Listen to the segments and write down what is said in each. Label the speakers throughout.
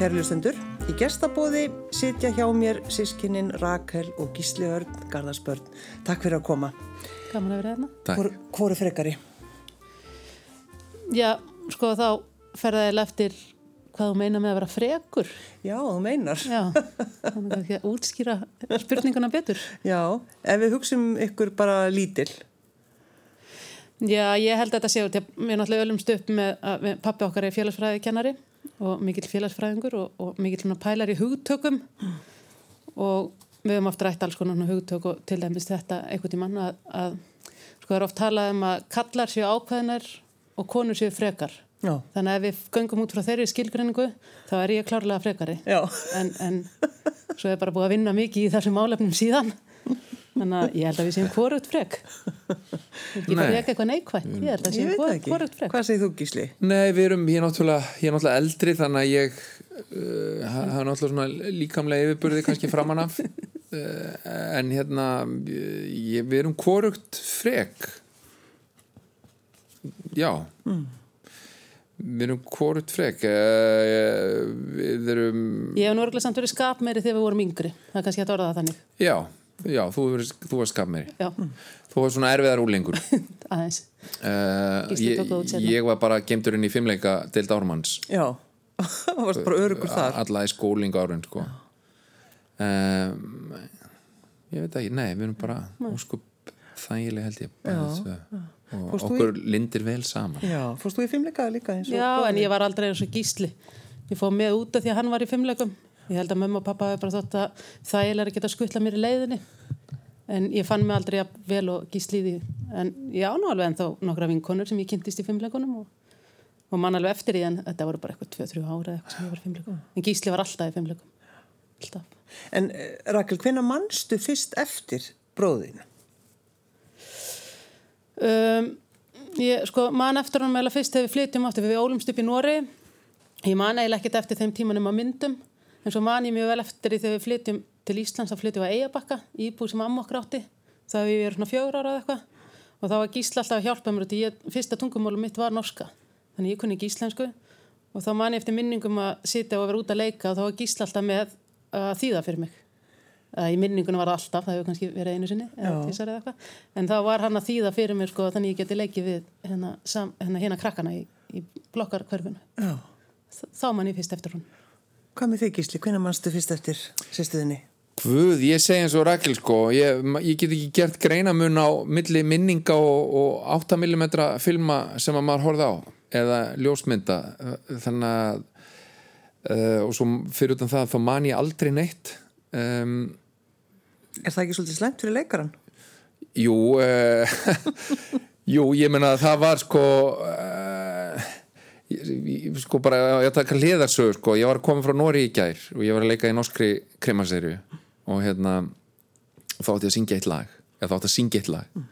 Speaker 1: Kærlustendur, í gestabóði sitja hjá mér sískinnin Rakel og Gísli Örn, Garðarsbörn. Takk fyrir að koma.
Speaker 2: Gaman að vera hérna.
Speaker 1: Hvor, hvor er frekari?
Speaker 2: Já, sko þá ferðaði eftir hvað þú meina með að vera frekur.
Speaker 1: Já, þú meinar.
Speaker 2: Já, þannig að ekki að útskýra spurninguna betur.
Speaker 1: Já, ef við hugsim ykkur bara lítill.
Speaker 2: Já, ég held að þetta séu, við náttúrulega ölumst upp með að pappi okkar er félagsfræði kennari og mikill félagsfræðingur og, og mikill pælar í hugtökum. Og við höfum oft rætt alls konar hugtök og til dæmis þetta einhvern tímann að, að sko er oft talað um að kallar séu ákveðinar og konur séu frekar. Já. þannig að ef við göngum út frá þeirri skilgrinningu þá er ég klárlega frekari. En, en svo er bara búið að vinna mikið í þessum álefnum síðan þannig að ég held að við séum hvort frek. Ekki bara ekki eitthvað neikvægt ég held að við séum hvort frek.
Speaker 1: Hvað segir þú Gísli?
Speaker 3: Nei, við erum, ég er náttúrulega, ég er náttúrulega eldri þannig að ég uh, hafa náttúrulega svona líkamlega yfirburði kannski framann af. Uh, en hérna ég, við erum hvort frek. Já. Mm. Við erum hvort frek. Uh, Við erum
Speaker 2: Ég hef nú örgulega samt verið skap meiri þegar við vorum yngri. Það er kannski að orða það þannig.
Speaker 3: Já Já, þú, þú var skapmeiri Þú var svona erfiðar
Speaker 2: Aðeins.
Speaker 3: Uh, ég, ég var bara gemturinn í fimmleika deild ármanns.
Speaker 1: Já, það varst bara örugur þar.
Speaker 3: Alla í skólingu árun sko. um, Ég veit ekki, nei, við erum bara óskup þægileg held ég já, og okkur í... lindir vel saman.
Speaker 1: Já, fórst þú í fimmleika líka?
Speaker 2: Já, en ég var aldrei eins og gísli. Ég fóð með úta því að hann var í fimmleikum Ég held að mamma og pappa hefur bara þótt að það er að geta skuttla mér í leiðinni. En ég fann mig aldrei vel og gísliði en ég án alveg en þá nokkra vinkonur sem ég kynntist í fimmleikunum og, og mann alveg eftir í en þetta voru bara eitthvað 2-3 ára eitthvað sem ég var í fimmleikum en gísli var alltaf í fimmleikum alltaf.
Speaker 1: En eh, Rakel, hvenna mannstu fyrst eftir bróðinu?
Speaker 2: Um, ég, sko, mann eftir hann meðal fyrst þegar við flytjum aftur við ólumst upp í Nóri ég man eiginlega ekkert eftir þeim tímanum á myndum en svo man ég mjög vel eftir því þegar við flytjum til Íslands þá flytjum við að Eyjabakka íbúið sem amma okkur átti. Það við erum svona fjögur ára eða eitthvað. Og þá var Gísla alltaf að hjálpa mér og fyrsta tungumálum mitt var norska. Þannig ég kunni ekki íslensku. Og þá man ég eftir minningum að sitja og vera út að leika og þá var Gísla alltaf með að þýða fyrir mig. Í minningunum var alltaf, það hefur kannski verið einu sinni eða, en þá var hann að þýða fyrir mig sko, þannig ég geti leikið við hérna, hérna, hérna krakkana í, í blokkarkörfunu þá man ég fyrst eftir hún
Speaker 1: Hvað með þig Gísli? Hvernig mannstu fyrst eftir sérstuðinni?
Speaker 3: Guð, ég segi eins og Rakel sko ég, ég get ekki gert greinamun á milli minninga og, og 8mm filma sem að maður horfði á eða ljósmynda þannig að uh, og svo fyrir utan það þá man ég aldrei neitt um,
Speaker 1: Er það ekki svolítið slemt fyrir leikaran?
Speaker 3: Jú uh, Jú, ég menna að það var sko uh, sko bara, ég taka hliðarsögur sko, ég var að koma frá Nóri í gær og ég var að leika í norskri krimaserju og hérna þá ætti ég að syngja eitt lag eða þá ætti að syngja eitt lag. Mm.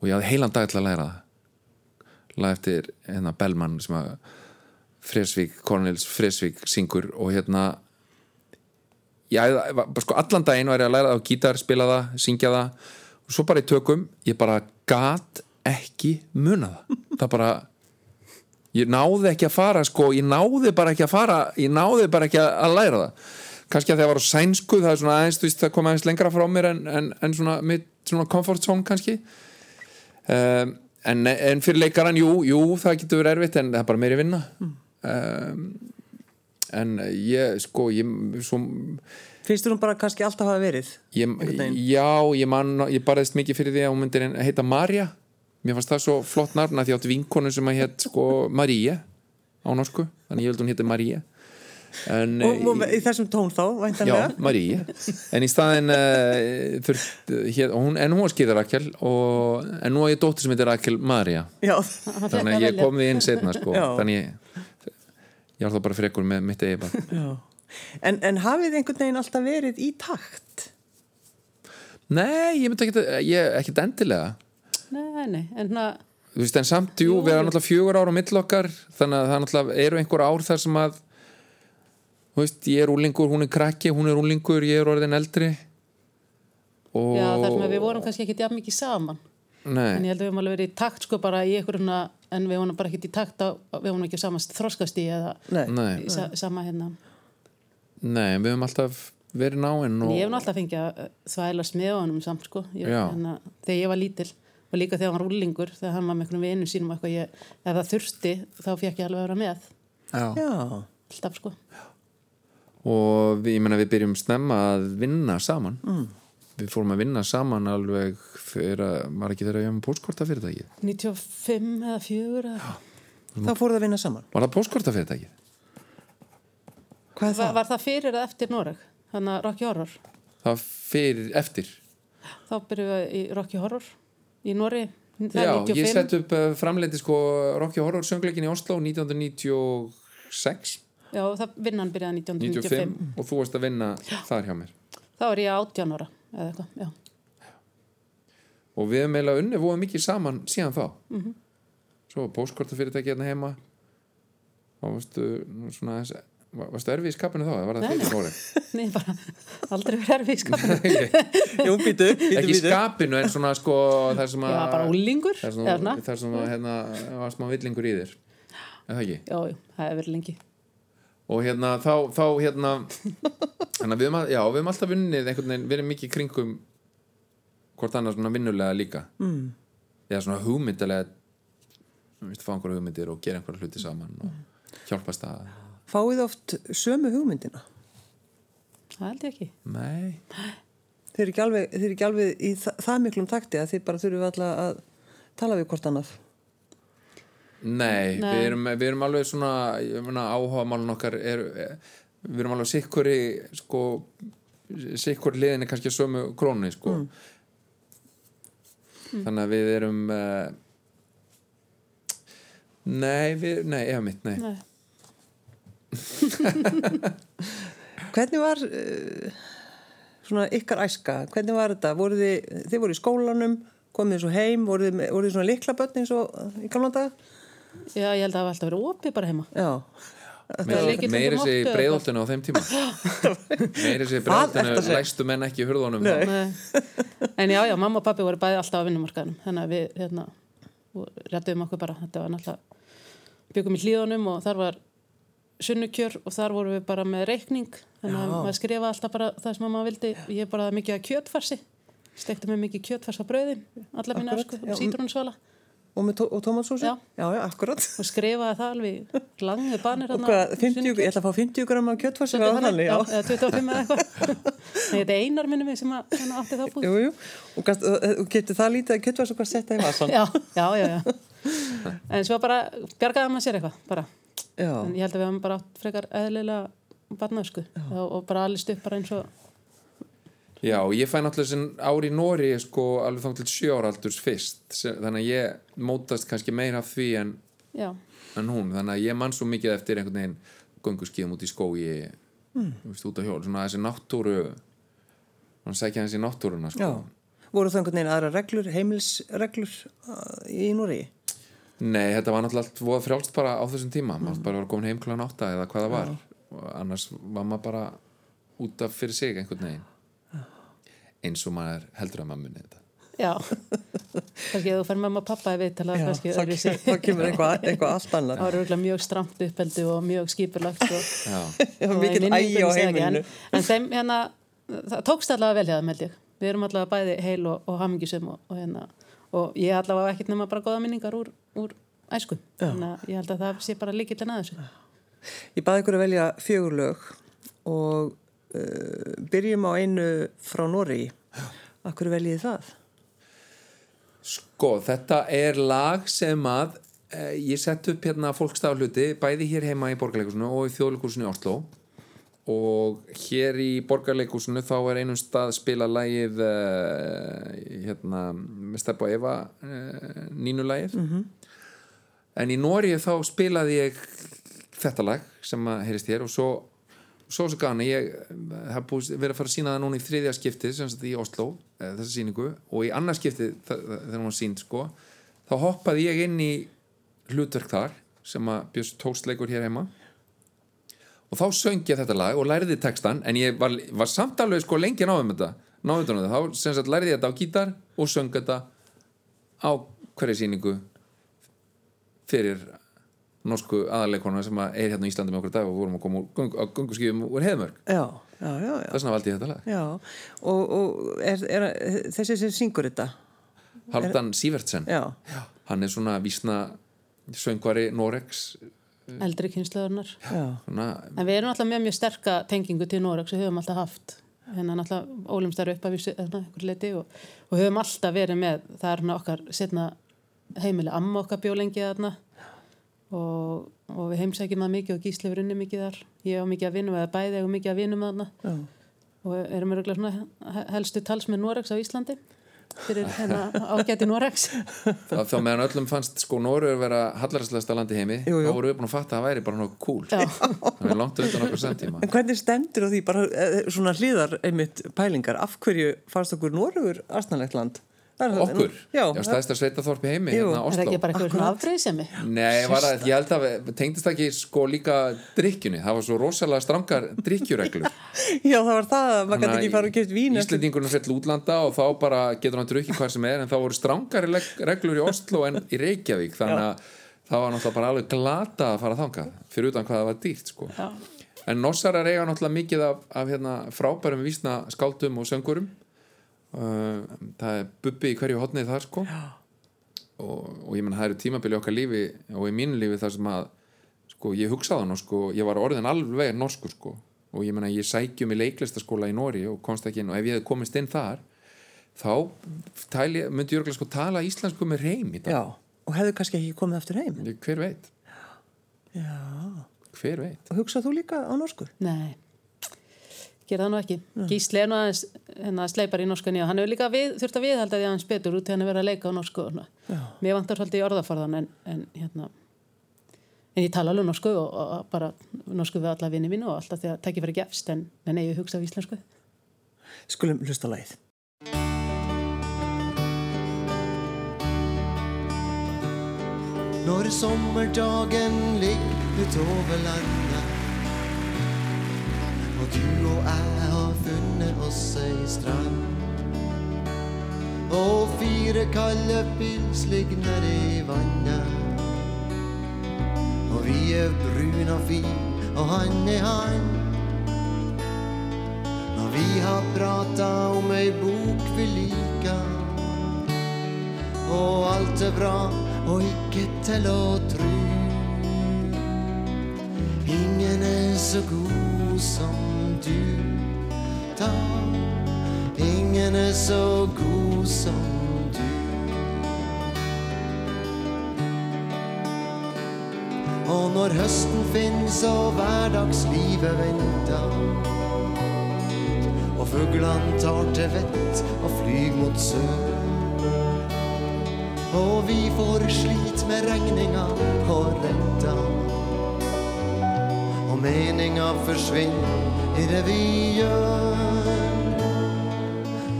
Speaker 3: og ég hafði heilan dag til að læra það. Lag eftir hérna Bellmann sem að Fresvík, Cornels Fresvík syngur og hérna ég, sko allan daginn var ég að læra það á gítar, spila það, syngja það. Og svo bara í tökum, ég bara gat ekki muna það. Það bara ég náði ekki að fara sko, ég náði bara ekki að fara ég náði bara ekki að læra það. Kannski að það var sænsku það er svona aðeins, þú veist, það kom aðeins lengra frá mér en, en, en svona mitt svona comfort zone kannski. Um, en, en fyrir leikaran, jú, jú það getur verið erfitt en það er bara meiri vinna. Um, en ég, sko, ég svo,
Speaker 1: finnst þú nú bara kannski alltaf að hafa verið?
Speaker 3: Ég, já, ég man, ég barðist mikið fyrir því að hún myndir heita Marja mér fannst það svo flott nafn að því átt vinkonu sem að hétt sko Maríe á norsku, þannig ég held hún hétti Maríe
Speaker 1: En, og, og í þessum tón þá
Speaker 3: væntanlega? Já, Maríe en í staðin uh, þurft, hér, hún, en hún var skýður Rakel og, en nú er ég dóttir sem heitir Rakel Marja þannig að ég kom við inn setna sko. þannig ég, ég var þá bara frekur með mitt eigi
Speaker 1: en, en hafið einhvern veginn alltaf verið í takt?
Speaker 3: Nei, ég myndi ekki ekkert endilega
Speaker 2: Nei, nei, en það
Speaker 3: Þú veist, en samt, jú, við erum náttúrulega fjögur ára á millokkar, þannig að það náttúrulega eru einhver ár þar sem að þú veist, ég er úlingur, hún er krakki hún er úlingur, ég er orðin eldri
Speaker 2: og... Já, þar sem að við vorum kannski ekki jafn mikið saman
Speaker 3: Nei.
Speaker 2: en ég held að við höfum alveg verið í takt sko bara í einhverjuna, en við höfum bara ekki í takt á, við höfum ekki samast þróskast í eða
Speaker 3: Nei.
Speaker 2: í sa, sama hérna
Speaker 3: nei, við höfum alltaf verið náinn
Speaker 2: En
Speaker 3: og
Speaker 2: ég hef alltaf fengið að þvælast með honum samt sko. Ég,
Speaker 3: Já.
Speaker 2: hana, þegar ég var lítil og líka þegar hann var rúlingur, þegar hann var með einhvern vinnu sínum eitthvað, ég, ef það þurfti þá fekk ég alveg að vera með,
Speaker 3: já.
Speaker 1: Já,
Speaker 2: alltaf sko.
Speaker 3: og við, ég meina við byrjum snemma að vinna saman mm. við fórum að vinna saman alveg fyrir að, var ekki þegar ég hef með póstkortafyrirtækið
Speaker 2: 95 eða 4 eða...
Speaker 1: þá fóruð að vinna saman.
Speaker 3: var það póstkortafyrirtækið?
Speaker 1: Hvað er
Speaker 2: Var,
Speaker 1: það?
Speaker 2: var það fyrir eða eftir Noreg? Þannig að Rocky Horror.
Speaker 3: það fyrir, eftir
Speaker 2: Þá byrjuum við í Rocky Horror í Noreg.
Speaker 3: já, ég sett upp uh, framleiti sko Rocky Horror söngleikin í Oslo 1996
Speaker 2: Já, það vinnan byrjaði 1995.
Speaker 3: 95 og þú varst að vinna þar hjá mér
Speaker 2: Þá var ég 18 ára eða eitthvað, já.
Speaker 3: og við hefum eiginlega unni voða mikið saman síðan þá
Speaker 2: Mhm.
Speaker 3: svo var póstkortafyrirtæki hérna heima og varstu svona þess, var- varstu erfið í skapinu þá var það fyrir Nóri?
Speaker 2: Nei, bara aldrei verið erfið í skapinu.
Speaker 1: Jú, býtu,
Speaker 3: ekki í skapinu en svona sko það
Speaker 2: Já, bara úlingur.
Speaker 3: það
Speaker 2: eða svona.
Speaker 3: það sem að, hérna, var smá villingur í þér er það ekki?
Speaker 2: Já, já, það hefur verið lengi.
Speaker 3: og hérna þá, þá hérna hérna við höfum, að, já, við höfum alltaf vunnið einhvern veginn verið mikið í kringum hvort annars svona vinnulega líka mm. eða svona hugmyndilega við veist, fá einhverja hugmyndir og gera einhverja hluti saman og hjálpast að
Speaker 1: Fáið oft sömu hugmyndina?
Speaker 2: Það held ég ekki.
Speaker 3: nei,
Speaker 1: Þeir eru ekki alveg, þeir eru ekki alveg í það, það miklum takti að þið bara þurfum alltaf að tala við hvort annað.
Speaker 3: nei,
Speaker 2: Nei.
Speaker 3: Við, erum, við erum alveg svona ég meina áhuga málun okkar er, er, við erum alveg sikkuri sko sikkur liðinni kannski sömu krónu sko þannig að við erum uh, nei, við, nei, eða mitt, nei
Speaker 2: Nei.
Speaker 1: Hvernig var uh, svona ykkar æska? Hvernig var þetta? Voru þið, þið voru í skólanum, komið svo heim, voru þið, voru þið svona likla börn eins og í gamla daga?
Speaker 2: Já, ég held að það hafa alltaf verið opið bara heima.
Speaker 1: Já.
Speaker 3: Meiri
Speaker 2: eða
Speaker 3: breiðoltinu á þeim tíma meiri breiðoltinu
Speaker 1: segja?
Speaker 3: læstu menn ekki hurðunum.
Speaker 2: En já, já, mamma og pappi voru bæði alltaf á vinnumarkaðinum. Þannig að við, hérna, réttum okkur bara. Þetta var náttúrulega, byggum í hlíðunum og þar var sunnukjör og þar vorum við bara með reikning. Þannig að
Speaker 1: Já.
Speaker 2: maður skrifa alltaf bara það sem maður vildi. Ég bara mikið að kjötfarsi. Stekti með mikið kjötfars á brauðin, alla sko,
Speaker 1: já.
Speaker 2: sítrúnsvala.
Speaker 1: Og, og tómatsósu?
Speaker 2: Já.
Speaker 1: Já, já, akkurat.
Speaker 2: Og skrifaði það alveg langið banir
Speaker 1: Og hvað, 50, ég ætla að fá 50 gram af kjöttfarsi var það þannig, já.
Speaker 2: eða 25 eða eitthvað þetta er einar minnum sem að, átti það búið
Speaker 1: Jú, jú, og, gast, og, getur það lítið að kjöttfarsi og hvað setja í vasan?
Speaker 2: já, já, já, já en svo bara bjargaði maður sér eitthvað bara.
Speaker 1: Já,
Speaker 2: en ég held að við hefum bara átt frekar eðlilega barnaðsku og, og bara allist upp bara eins og
Speaker 3: Já, ég fæ náttúrulega sem ári í Nóri sko alveg þá til sjö ára aldurs fyrst sem, þannig að ég mótast kannski meira af því en, en hún þannig að ég man svo mikið eftir einhvern veginn gönguskíðum út í skói mm. veist, út á hjól, svona þessi náttúru hann sækja hans í náttúruna
Speaker 1: já.
Speaker 3: sko.
Speaker 1: Voru það einhvern veginn aðra reglur, heimilsreglur uh, í Núri?
Speaker 3: Nei, þetta var náttúrulega allt voða frjálst bara á þessum tíma. Maður bara var komin heim kláðan átta eða hvað það var. Og annars var maður bara út af fyrir sig einhvern veginn. Eins og maður heldur að maður muni þetta.
Speaker 2: Já. Kannski ef þú fær mamma og pappa í viðtala
Speaker 1: Já,
Speaker 2: öðruvísi.
Speaker 1: þá kemur eitthvað, eitthvað allt
Speaker 2: það
Speaker 1: annar.
Speaker 2: var örugglega mjög stramt uppeldi og mjög skipulagt og
Speaker 3: Já,
Speaker 2: minningunni
Speaker 1: ægi á heimilinu.
Speaker 2: en, en þeim hérna það tókst allavega vel hjá þeim held ég við erum allavega bæði heil og, og hamingisum og, og hérna og ég allavega ekkert nema bara góða minningar úr, úr æsku. Þannig að ég held að það sé bara líkillin að þessu.
Speaker 1: Ég baði ykkur að velja fjögur lög og uh, byrjum á einu frá Nóri. Akkur veljið það?
Speaker 3: Sko, þetta er lag sem að eh, ég sett upp hérna fólkstafluti bæði hér heima í borgarleikusinu og í þjóðleikusinu í Oslo og hér í borgarleikusinu þá er einum stað spila lagið eh, hérna með Steppa og Eva eh, nínulagið -hmm. en í Nóri þá spilaði ég þetta lag sem að heyrist hér og svo svo svo gana, ég hef búið verið að fara að sína það núna í þriðja skiptið sem sagt í Oslo, eh, þessa síningu og í þa- þa- þegar hún sínd sko, þá hoppaði ég inn í hlutverk þar sem að Björns tóstleikur hér heima og þá söng ég þetta lag og læriði textan, en ég var, var samt alveg sko lengi náðum þetta náðum þetta, þá sem sagt læriði ég þetta á gítar og söng þetta á hverju síningu fyrir norsku aðaleikona sem að er hérna í Íslandi með okkur dag og vorum að koma úr, göng, á gönguskífum úr
Speaker 1: já.
Speaker 3: þess vegna valdi ég þetta lag.
Speaker 1: Já, og, og er, er, þessi sem syngur þetta?
Speaker 3: Haldan Sivertsen
Speaker 1: Já,
Speaker 3: hann er svona vísna söngvari Norex
Speaker 2: eldri kynsluðurnar
Speaker 1: já,
Speaker 3: svona,
Speaker 2: en við erum alltaf með mjög sterka tengingu til Norex og höfum alltaf haft. Hérna náttúrulega ólumstar upp af einhver leiti og, og höfum alltaf verið með það er hérna okkar setna heimili amma okkar bjólengi þarna og, og við heimsækjum það mikið og gísli við unni mikið þar. Ég á mikið að vinum eða bæði og mikið að vinum þarna
Speaker 1: já.
Speaker 2: og erum öruglega helstu talsmenn Norex á Íslandi fyrir hérna ágæti Norex
Speaker 3: þá, meðan öllum fannst sko Norður vera hallaræslegasta landi heimi
Speaker 1: Jú, jú.
Speaker 3: þá voru við búin að fatta að það væri bara nokkuð cool
Speaker 2: Já.
Speaker 3: það er langt undan okkur samtíma
Speaker 1: En hvernig stendur á því bara eh, svona hlýðar einmitt pælingar? Af hverju fannst okkur Norugur aðstæðanlegt land? Er-
Speaker 3: okkur,
Speaker 1: Já,
Speaker 3: já stæðsta sveitaþorp í heimi
Speaker 1: Jú.
Speaker 3: hérna
Speaker 2: er það
Speaker 3: Oslo
Speaker 2: ekki bara eitthvað afbreyðsemi
Speaker 3: Nei, var að, ég held að tengdist það ekki sko líka drikkjunni, það var svo rosalega strangar drikkjureglur
Speaker 1: já, það var það að maður gæti ekki fara og kemst vín
Speaker 3: Íslendingurinn fell útlanda og þá bara getur hann drukkið hvað sem er en þá voru strangari reglur í Oslo en í Reykjavík. Þannig að það var náttúrulega bara alveg glata að fara þangað fyrir utan hvað það var dýrt sko.
Speaker 2: Já.
Speaker 3: en Nossarar eiga náttúrulega mikið af, af hérna, frábærum vísna skáldum og söngurum það er bubbi í hverju hotnið þar sko. Og, og ég menn það eru tímabili í okkar lífi og í mínu lífi þar sem að sko ég hugsaði hann og sko ég var orðin alveg norsku sko. Og ég menna ég sækjum í leiklistaskóla í Nóri og komst ekki inn og ef ég hefði komist inn þar þá tæli, myndi ég örgulega sko tala íslensku með reym í dag.
Speaker 1: Já, og hefðu kannski ekki komið aftur heim.
Speaker 3: Ég- hver veit,
Speaker 1: Já,
Speaker 3: hver veit?
Speaker 1: Og hugsað þú líka á norsku?
Speaker 2: Nei, gera það nú ekki. Gísli er nú aðeins hérna, sleipar í norsku nýja. Hann hefur líka við, þurft að viðhalda því aðeins betur út til hann að vera að leika á norsku. og svona. Mér vantar svolítið í orðaforðan en, en, hérna, en ég tala alveg norsku og, og bara norsku við alla vinni mínu og alltaf því að tekja fyrir gefst en, en ég hugsa á íslensku.
Speaker 1: Skulum hlusta á lagið
Speaker 4: Når sommerdagen ligger utover landet Og du og jeg har funnet oss ei strand. Og fire kalde pils ligger nedi vannet. Og vi er brun og fin og hand i hand. Når vi har prata om ei bok vi liker. Og alt er bra og ikke til å tru. Ingen er så god som da. Ingen er så god som du. Og når høsten finnes og hverdagslivet venter og fuglene tar til vett og flyr mot sør og vi får slit med regninga og renta. Og meninga forsvinner i det vi gjør.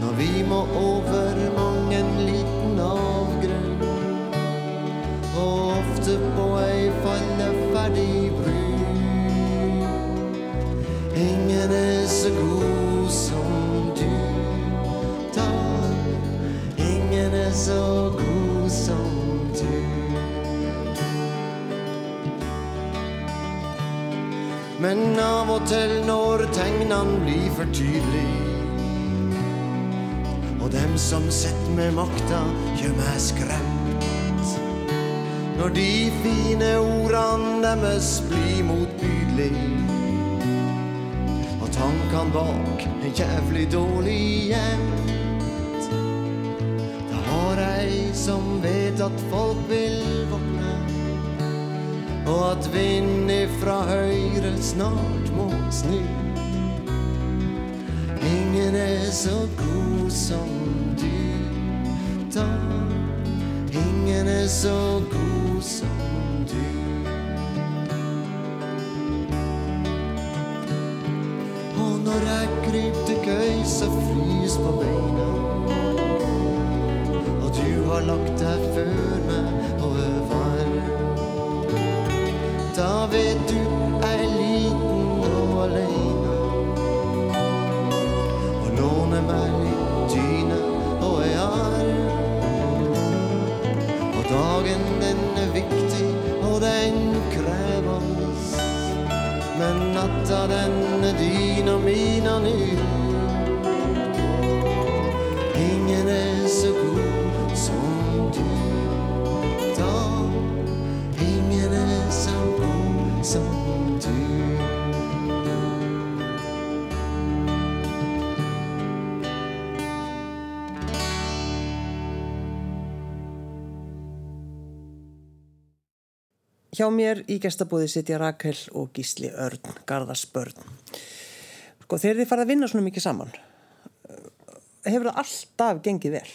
Speaker 4: Når vi må over mang en liten avgrunn. Og ofte på ei falleferdig bru. Ingen er Men av og til når tegnene blir for tydelige, og dem som sitter med makta, gjør meg skremt. Når de fine ordene deres blir motbydelige, og tankene bak er jævlig dårlig gjemt. Da har jeg som vet at folk vil våkne, og at vind ifra høyre snart må snu. Ingen er så god som du, da. Ingen er så god som du. Og når jeg kryper til køy, så frys på beina. Og du har lagt deg før meg vet du, er liten og alene Og låne meg litt dyne og ei arm. Og dagen den er viktig, og den krever oss Men natta den er din og min og ny.
Speaker 1: Hjá mér í gestabúði sitja Rakel og Gísli Örn, Garðarsbörn. Sko þegar þið farið að vinna svona mikið saman, hefur það alltaf gengið vel.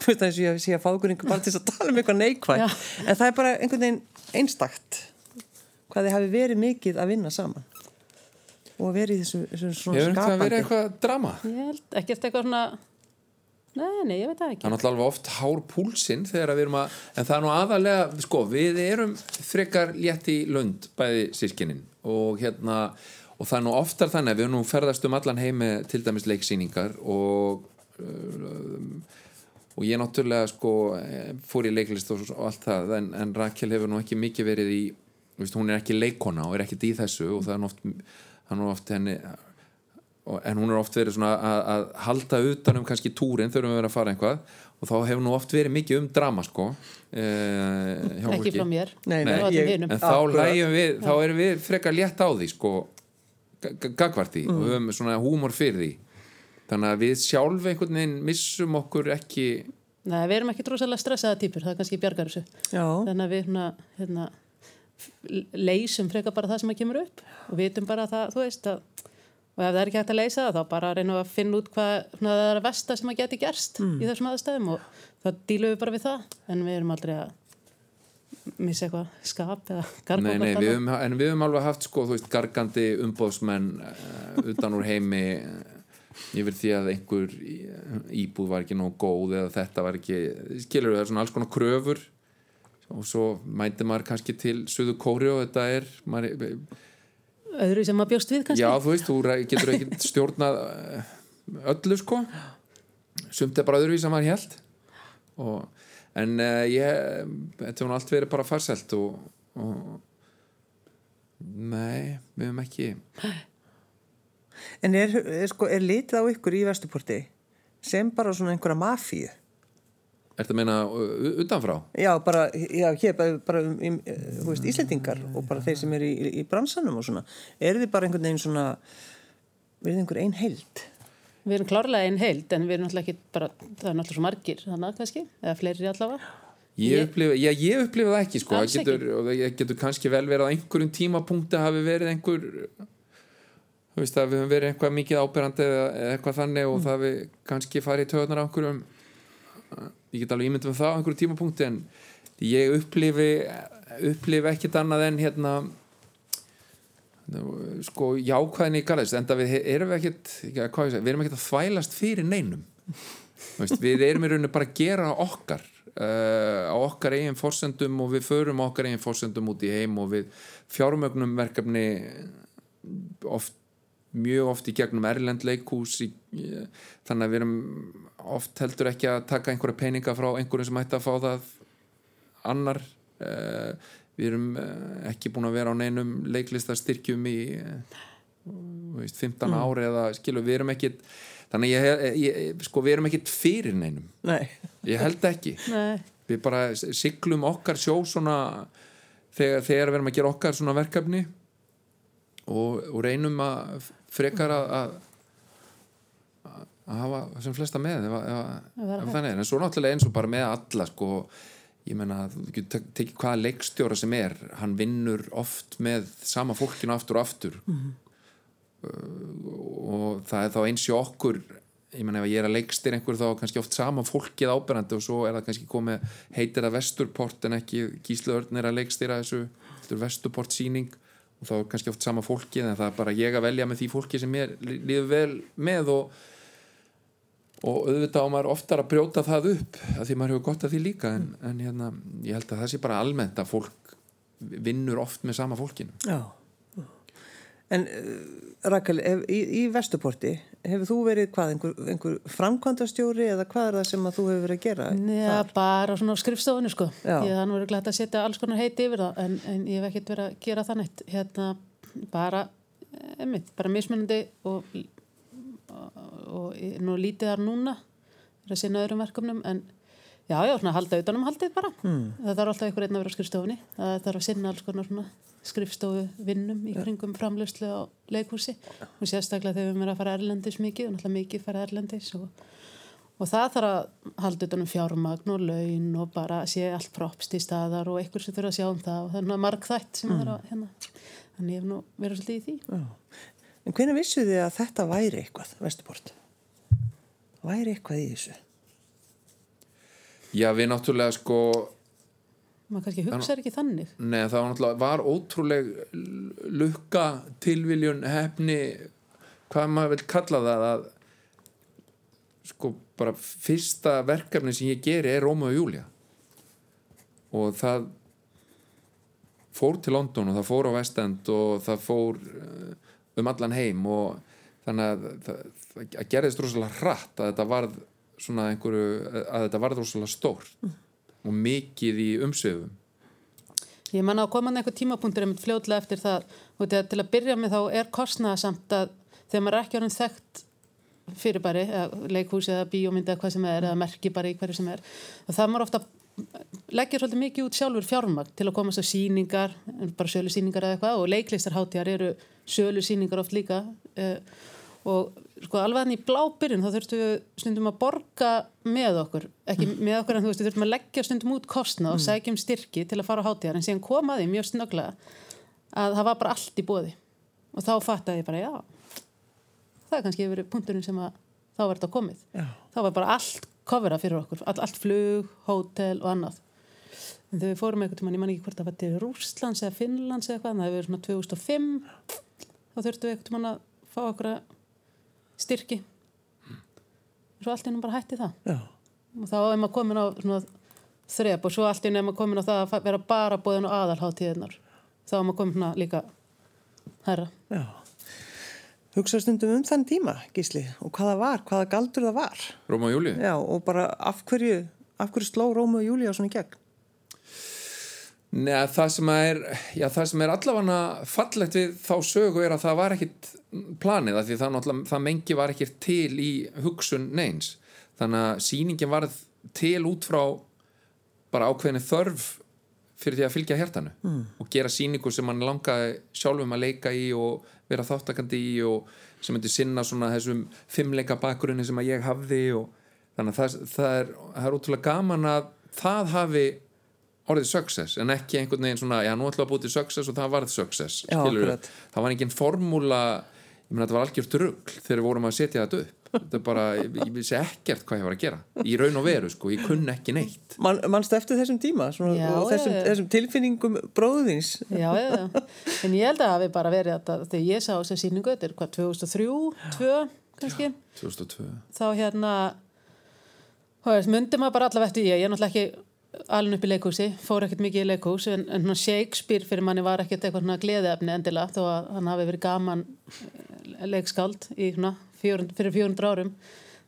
Speaker 1: Þú veist að ég sé að fá ykkur einhver bara til þess að tala um eitthvað neikvægt.
Speaker 2: Já.
Speaker 1: En það er bara einhvern veginn einstakt hvað þið hafi verið mikið að vinna saman. Og verið í þessu, þessu svona
Speaker 3: Hefur þetta
Speaker 1: skapandi.
Speaker 3: verið eitthvað drama?
Speaker 2: Ég held ekkert eitthvað svona Nei, nei, ég veit það
Speaker 3: Það
Speaker 2: ekki
Speaker 3: er náttúrulega alveg oft hár púlsinn þegar við erum að, en það er nú aðalega, sko, við erum frekar létt í lund, bæði sískinin og hérna, og það er nú oftar þannig að við nú ferðast um allan heimi til dæmis leiksýningar og um, og ég náttúrulega sko fór í leiklist og, og allt það en, en Rakel hefur nú ekki mikið verið í hún er ekki leikona og er ekkit í þessu og það er nú oft, það er nú oft henni en hún er oft verið svona að, að halda utan um kannski túrin þegar við að fara eitthvað. Og þá hefur nú oft verið mikið um drama sko eh, hjá
Speaker 2: Ekki
Speaker 3: fólki.
Speaker 2: frá mér
Speaker 1: Nei, nei, ég-
Speaker 3: en þá lægjum við, þá erum við frekar létt á því sko gagvart því.
Speaker 1: Mm.
Speaker 3: og við höfum svona húmor fyrir því. Þannig að við sjálf einhvern veginn missum okkur ekki.
Speaker 2: Nei, við erum ekki drosalega stressaða týpur Það er kannski bjargar þessu.
Speaker 1: Já,
Speaker 2: Þannig að við hérna, hérna leysum frekar bara það sem að kemur upp. Og vitum bara það, þú veist að og ef það er ekki hægt að leysa það þá bara reynum við að finna út hvað það er að versta sem að geti gerst í þessum aðstæðum og þá dílum við bara við það. En við erum aldrei að missa eitthvað skap eða gargóð
Speaker 3: nei, nei, við höfum, en við höfum alveg haft sko, þú veist, gargandi umbóðsmenn uh, utan úr heimi uh, yfir því að einhver í- íbúð var ekki nóg góð eða þetta var ekki, skilur við það er svona alls konar kröfur. Og svo mæti maður kannski til Suðu Kóri og þetta er maður,
Speaker 2: öðru sem að bjóst við kannski?
Speaker 3: Já, þú veist, þú getur ekki stjórnað eh, öllu sko. Sumt er bara öðruvís að maður held og, en uh, ég þetta nú allt verið bara farselt og, og nei, við höfum ekki
Speaker 1: en er, er, sko, er litið á ykkur í Vesturporti sem bara svona einhverja mafíu?
Speaker 3: Ertu að meina utanfrá?
Speaker 1: Já, bara, já, hér, bara, bara um, um, þú veist, Íslendingar og bara þeir sem eru í, í, í bransanum og svona. Eru þið bara einhvern veginn svona, verið einhver ein heild?
Speaker 2: Við erum klárlega einn heild en við erum náttúrulega ekki bara, það er náttúrulega svo margir þannig að kannski, eða fleiri allavega
Speaker 3: Ég
Speaker 2: Ég-
Speaker 3: upplifa, já, ég upplifa það ekki sko, það getur, getur kannski vel verið á einhverjum tímapunkti hafi verið einhver þú veist að við höfum verið eitthvað mikið ábyrrandi eða, eða eitthvað þannig og það við kannski farið í töðunar á einhverjum ég get alveg ímyndum það á einhverjum tímapunkti en ég upplifi upplifi ekkit annað en hérna sko jákvæðin í Garðis en við erum ekkit við erum ekkit að þvælast fyrir neinum. Veist, við erum í rauninu bara að gera okkar uh, á okkar eigin forsendum og við förum okkar eigin forsendum út í heim og við fjármögnum verkefni oft mjög oft í gegnum Erlend leikhús í, í, þannig að við erum oft heldur ekki að taka einhverja peninga frá einhverjum sem ætti að fá það annar. Uh, við erum uh, ekki búin að vera á neinum leiklistarstyrkjum í þú veist, 15 ári eða skilur, við erum ekki þannig að ég, ég, sko, við erum ekki fyrir neinum.
Speaker 1: Nei.
Speaker 3: ég held ekki.
Speaker 2: Nei,
Speaker 3: við bara siglum okkar sjó svona þegar, þegar við erum að gera okkar svona verkefni og, og reynum að frekar að að að hafa sem flesta með ef, ef, ef, þannig er, en svo náttúrulega eins og bara með alla sko, ég menna þú getur tek- tekið hvaða leikstjóra sem er hann vinnur oft með sama fólkinu aftur og aftur. Og það er þá eins í okkur ég menn ef ég er að leikstir einhver þá kannski oft sama fólkið áberandi og svo er það kannski komið heitir það Vesturport en ekki Gísla Örn er að leikstýra þessu Vesturport síning og þá er kannski oft sama fólkið en það er bara ég að velja með því fólki sem ég líður vel með og og auðvitað á maður oftar að brjóta það upp að því maður hefur gott að því líka en, en hérna, ég held að það sé bara almennt að fólk vinnur oft með sama fólkinu
Speaker 1: Já. En uh, Rakel, ef, í, í Vesturporti, hefur þú verið hvað, einhver, einhver framkvæmdastjóri eða hvað er það sem þú hefur verið að gera?
Speaker 2: Já, bara svona á skrifstofunni sko.
Speaker 1: Já.
Speaker 2: Ég þannig verið glætt að setja alls konar heiti yfir það en, en ég hef ekkert verið að gera það neitt. Hérna, bara einmitt, bara mismunandi og, og, og nú lítið þar núna er að sinna öðrum verkefnum en já, já, svona halda utanum haldið bara. Mm. það þarf alltaf einhver einn að vera á skrifstofunni. Það þarf að sinna alls konar svona skrifstofu vinnum í kringum framlöslu á leikhúsi. Og sérstaklega þegar við erum að fara erlendis mikið og náttúrulega mikið fara erlendis og, og það þarf að halda utanum fjármagn og laun og bara sé allt propst í staðar og einhver sem þurfa að sjá um það og það er marg þætt sem mm. er að hérna þannig ég hef nú verið svolítið í því. Já.
Speaker 1: En hvernig vissu þið að þetta væri eitthvað, Vestuport? Væri eitthvað í þessu?
Speaker 3: Já, við náttúrulega sko
Speaker 2: maður kannski hugsaður ekki þannig.
Speaker 3: Nei, það var náttúrulega var ótrúleg lukka, tilviljun hefni, hvað maður vil kalla það að sko bara fyrsta verkefni sem ég geri er Róma og Júlia og það fór til London og það fór á Vestend og það fór eh, um allan heim og þannig að það, það gerðist rosalega hratt að þetta varð svona einhverju, að þetta varð rosalega stórt mm. og mikið í umsöfum
Speaker 2: Ég man á koman eitthvað tímapunktur um fljóðlega eftir það. Og til að byrja með þá er kostnæðasamt að þegar maður er ekki árið þekkt fyrirbæri, leikhúsi eða bíómyndi eða hvað sem er, eða merki bara í hverju sem er og það maður ofta leggja svolítið mikið út sjálfur fjármagn til að komast á síningar, bara sölu síningar eða eitthvað og leiklistarhátjar eru sölu síningar oft líka uh, og sko alveg þannig í blábyrjun þá þurftum við stundum að borga með okkur, ekki mm. með okkur en þú veist við þurftum að leggja stundum út kostna og mm. sækjum styrki til að fara á hátíðar en síðan komaði mjög snöglega að það var bara allt í bóði og þá fattaði ég bara já það er kannski yfir punkturinn sem að þá verður þetta komið já. þá var bara allt kofera fyrir okkur all, allt flug, hótel og annað en þegar við fórum eitthvað ég man ekki hvort það var til Rúslands eða Finnlands eða eitthvað, það hefur verið svona 2005 þá þurftum við eitthvað að fá okkur að styrki svo allt innum bara hætti það Já. og þá er maður komin á þrep og svo allt innum er maður komin á það að vera bara bóðin og aðalháttíðinar þá er maður komin líka herra
Speaker 1: Já Hugsa stundum um þann tíma, Gísli, og hvaða var, hvaða galdur það var.
Speaker 3: Róma og Júli?
Speaker 1: Já, og bara af hverju, af hverju sló Róma og Júli á svona gegn?
Speaker 3: Nei, það sem er, já, það sem er allavega fallegt við þá sögu er að það var ekkit planið, því það, það mengi var ekkit til í hugsun neins. Þannig að síningin var til út frá bara ákveðinu þörf fyrir því að fylgja hértanu mm. og gera síningu sem mann langaði sjálfum að leika í og vera þáttakandi í og sem myndi sinna svona þessum fimmleika bakgrunni sem að ég hafði og þannig að það, það er, er útrúlega gaman að það hafi orðið success en ekki einhvern veginn svona já nú ætlum við að búið til success og það varð success já, það var enginn formúla ég meina þetta var algjört rugg þegar við vorum að setja þetta upp. Þetta er bara, ég vissi ekkert hvað ég var að gera í raun og veru sko, ég kunn ekki neitt.
Speaker 1: Man, mannstu eftir þessum tíma svona, já, og þessum, já, þessum tilfinningum bróðins
Speaker 2: já, já, en ég held að það við bara verið að þegar ég sá þessa síningu þetta er hvað, 2003, 2002 kannski?
Speaker 3: 2002
Speaker 2: þá hérna myndi maður bara allaveg eftir ég, ég er náttúrulega ekki alveg upp í leikúsi, fór ekkert mikið í leikús en, en Shakespeare fyrir manni var ekkert eitthvað gleðiðefni endilega þó að hann hafi verið gaman eh, leikskáld í, svona, fjórund, fyrir 400 árum.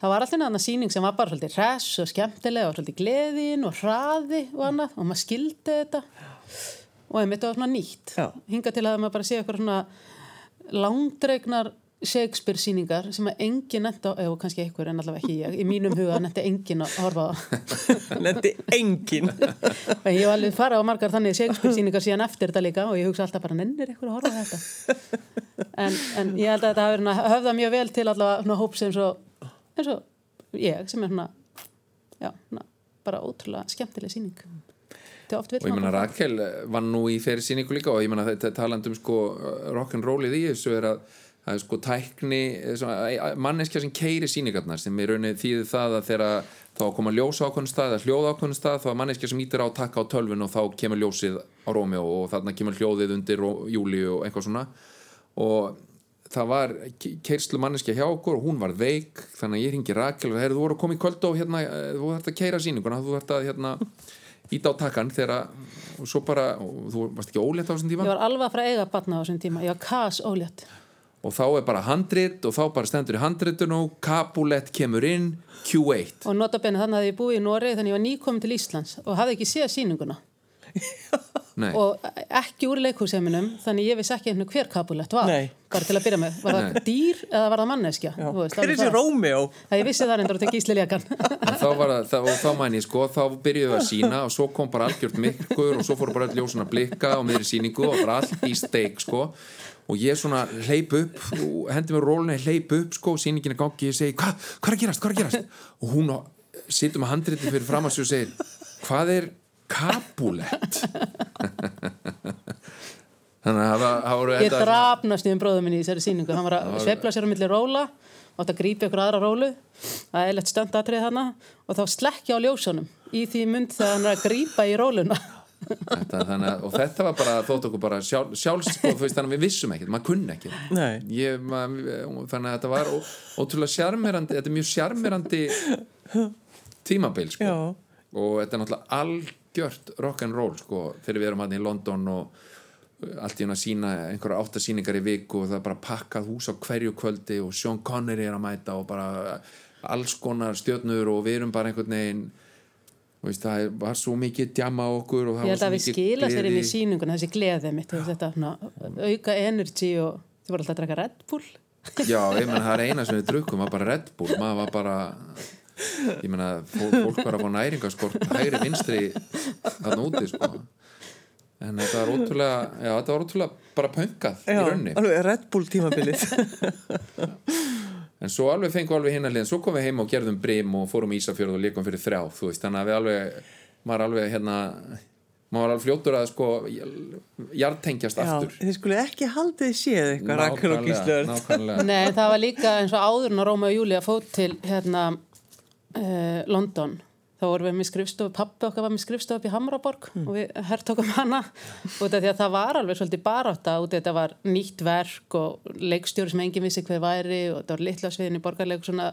Speaker 2: Það var alltaf náðan síning sem var bara svolítið ræs og skemmtilega og svolítið gleðin og hraði og annað og maður skildi þetta. Og einmitt var svona nýtt. Hinga til að maður bara sé eitthvað svona langdregnar Shakespeare síningar sem að engin nefndi á, eða kannski einhver en allavega ekki ég, í mínum huga nefndi engin að horfa á.
Speaker 1: Nefndi engin
Speaker 2: og ég var alveg fara á margar þannig Shakespeare síningar síðan eftir þetta líka og ég hugsa alltaf bara nennir einhver að horfa á þetta? En, en ég held að þetta hafi höfða mjög vel til allavega hóps eins og, eins og ég sem er svona, já, svona bara ótrúlega skemmtileg síning
Speaker 3: og ég menna Rakel var nú í fyrir síningu líka og ég menna þetta talandum sko rock'n'rollið í þessu er að það er sko tækni manneskja sem keiri síningarnar sem er raunnið þýðið það að þeirra þá koma ljós ákvöndu stað eða hljóð ákvöndu stað þá er manneskja sem ítir á að taka á tölvun og þá kemur ljósið á Rómjó og þarna kemur hljóðið undir júli og eitthvað svona. Og það var keirslu manneskja hjá okkur og hún var veik þannig að ég ringi Rakel og þegar þú voru að koma í kvöld og hérna, þú þarfst að keira síninguna þú þarfst að hérna ít á takkan þegar og svo bara, og þú varst ekki ólétt á þessum tíma?
Speaker 2: Ég var alveg að fara að eiga batna á þessum tíma, ég var kas ólétt
Speaker 3: og þá er bara handrit og þá bara stendur í handritun og Capulet kemur inn Q8
Speaker 2: og notabene þannig að ég búið í Nóri þannig að ég var nýkomin til Íslands og hafði ekki séð síninguna
Speaker 3: Nei.
Speaker 2: og ekki úr leikhúsheiminum þannig ég vissi ekki einhvern hver Capulet var.
Speaker 1: Nei.
Speaker 2: bara til að byrja með, var það dýr eða var það manneskja? Veist,
Speaker 1: Hver er þessi?
Speaker 2: Það ég vissi það reyndar gísli lékan
Speaker 3: En þá og þá mæni ég sko, þá byrjuðum við að sína og svo kom bara algjört myrkur og svo fóru bara öll ljósuna að blikka og meðri síningu og bara allt í steik sko og ég svona hleyp upp og hendi mér rólunni, hleyp upp sko síningin er gangi, ég segi, hvað hva er að gerast, hvað er að gerast? Og hún situr með handriti fyrir fram að sig og segir, hvað er Capulet þannig að það voru
Speaker 2: Ég drafnast um bróðum minni í þessari síningu hann var að sveifla sér á milli róla átt að grípa ykkur aðra rólu. Það er lett stönd aðtrið hana og þá slekkja á ljósunum í því mynd þegar hann er að grípa í róluna
Speaker 3: þetta, að- og þetta var bara þótt okkur bara sjálf, sjálfs sko, þú veist, þannig að við vissum ekkert, maður kunni
Speaker 1: Nei.
Speaker 3: ég, maður, þannig að þetta var ó, ótrúlega sjarmerandi, þetta er mjög sjarmerandi tímabil sko. Og þetta er náttúrulega algjört rock'n'roll sko, þegar við erum hann í London og allt í hún að sína einhverja áttasýningar í viku og það er bara pakkað hús á hverju kvöldi og Sean Connery er að mæta og bara alls konar stjörnur og við erum bara einhvern veginn veist, það var svo mikið djama okkur
Speaker 2: Ég
Speaker 3: var
Speaker 2: held
Speaker 3: svo
Speaker 2: að við
Speaker 3: mikið
Speaker 2: skila sér inn í
Speaker 3: gleði.
Speaker 2: síninguna þessi gleðið mitt þetta svona, auka energy og þið voru alltaf að draka Red Bull
Speaker 3: Já, ég menna það er eina sem við drukkum var bara Red Bull, maður var bara ég menna fólk, var að fá næringaskort hægri vinstri þarna úti sko en þetta var ótrúlega, já þetta var ótrúlega bara pöngað í
Speaker 1: Já,
Speaker 3: raunni
Speaker 1: alveg Red Bull tímabilið.
Speaker 3: en svo alveg fengum við alveg hinn að liðan svo komum við heim og gerðum brim og fórum í Ísafjörð og líkum fyrir þrjá, þú veist, þannig að við alveg maður alveg hérna maður var alveg fljótur að sko jartengjast
Speaker 1: Já,
Speaker 3: aftur.
Speaker 1: þið skulle ekki haldið séð eitthvað Rakel og
Speaker 3: nákvæmlega
Speaker 2: Nei, það var líka eins og áður en að Róma og Júlia fótt til hérna uh, London þá vorum við með skrifstofu, pappi okkar var með skrifstofu upp í Hamraborg og við hertókum hana. Út af því að það var alveg svolítið barátta. Út af þetta var nýtt verk og leikstjóri sem enginn vissi hver væri og þetta var litla sviðin í borgarleik svona,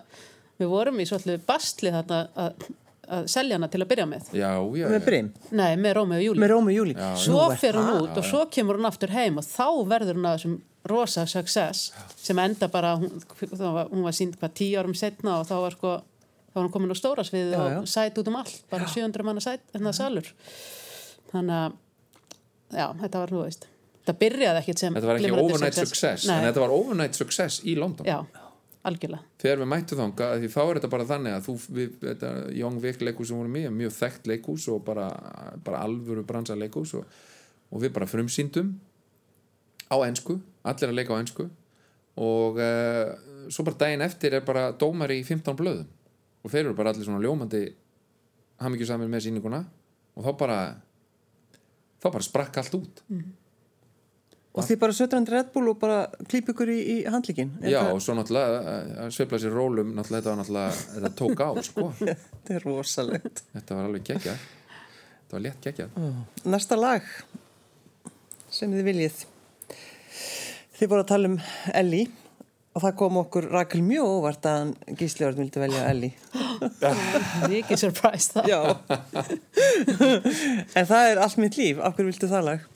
Speaker 2: við vorum í svolítið bastli þarna að, að selja hana til að byrja með.
Speaker 3: Já, já,
Speaker 1: Með
Speaker 3: já.
Speaker 1: Brim,
Speaker 2: Nei, með Rómi og Júli
Speaker 1: með Rómi og Júli.
Speaker 2: svo fer hún út og svo kemur hún aftur heim og þá verður hún að þessum rosa success sem enda bara hún, hún var sínd hvað tíu árum setna og þá var sko þá var hún komin á stóra svið
Speaker 1: Já, já.
Speaker 2: og sæt út um allt bara 700 manna sæt, hérna salur. Þannig að já, þetta var, þú veist þetta byrjaði ekkit sem
Speaker 3: þetta var ekki overnight success, en þetta var overnight success í London.
Speaker 2: Já, algjörlega.
Speaker 3: Þegar við mættu þanga, því þá er þetta bara þannig að þú, við, þetta Young Vic leikús sem voru mjög, mjög þekkt leikús og bara, bara alvöru bransa leikús og, og við bara frumsýndum á ensku, allir að leika á ensku og uh, svo bara daginn eftir er bara dómari í 15 blöðum og þeir eru bara allir svona ljómandi hamingjusamir með sýninguna. Og þá bara þá bara sprakk allt út.
Speaker 1: Og þið bara sötrandi Red Bull og bara klíp ykkur í, í handlíkin.
Speaker 3: já og svo náttúrulega að- að sveifla sér rólum. Náttúrulega þetta var náttúrulega, þetta tók á sko.
Speaker 1: Þetta er rosalegt.
Speaker 3: Þetta var alveg geggjað. Þetta var létt geggjað.
Speaker 1: Næsta lag sem þið viljið. Þið voru að tala um Ellie og það kom okkur Rakel mjög óvart að hann Gísli Örn vildi velja Ellie.
Speaker 2: mikið surprise það
Speaker 1: Já. en það er allt mitt líf. Af hverju viltu það lag?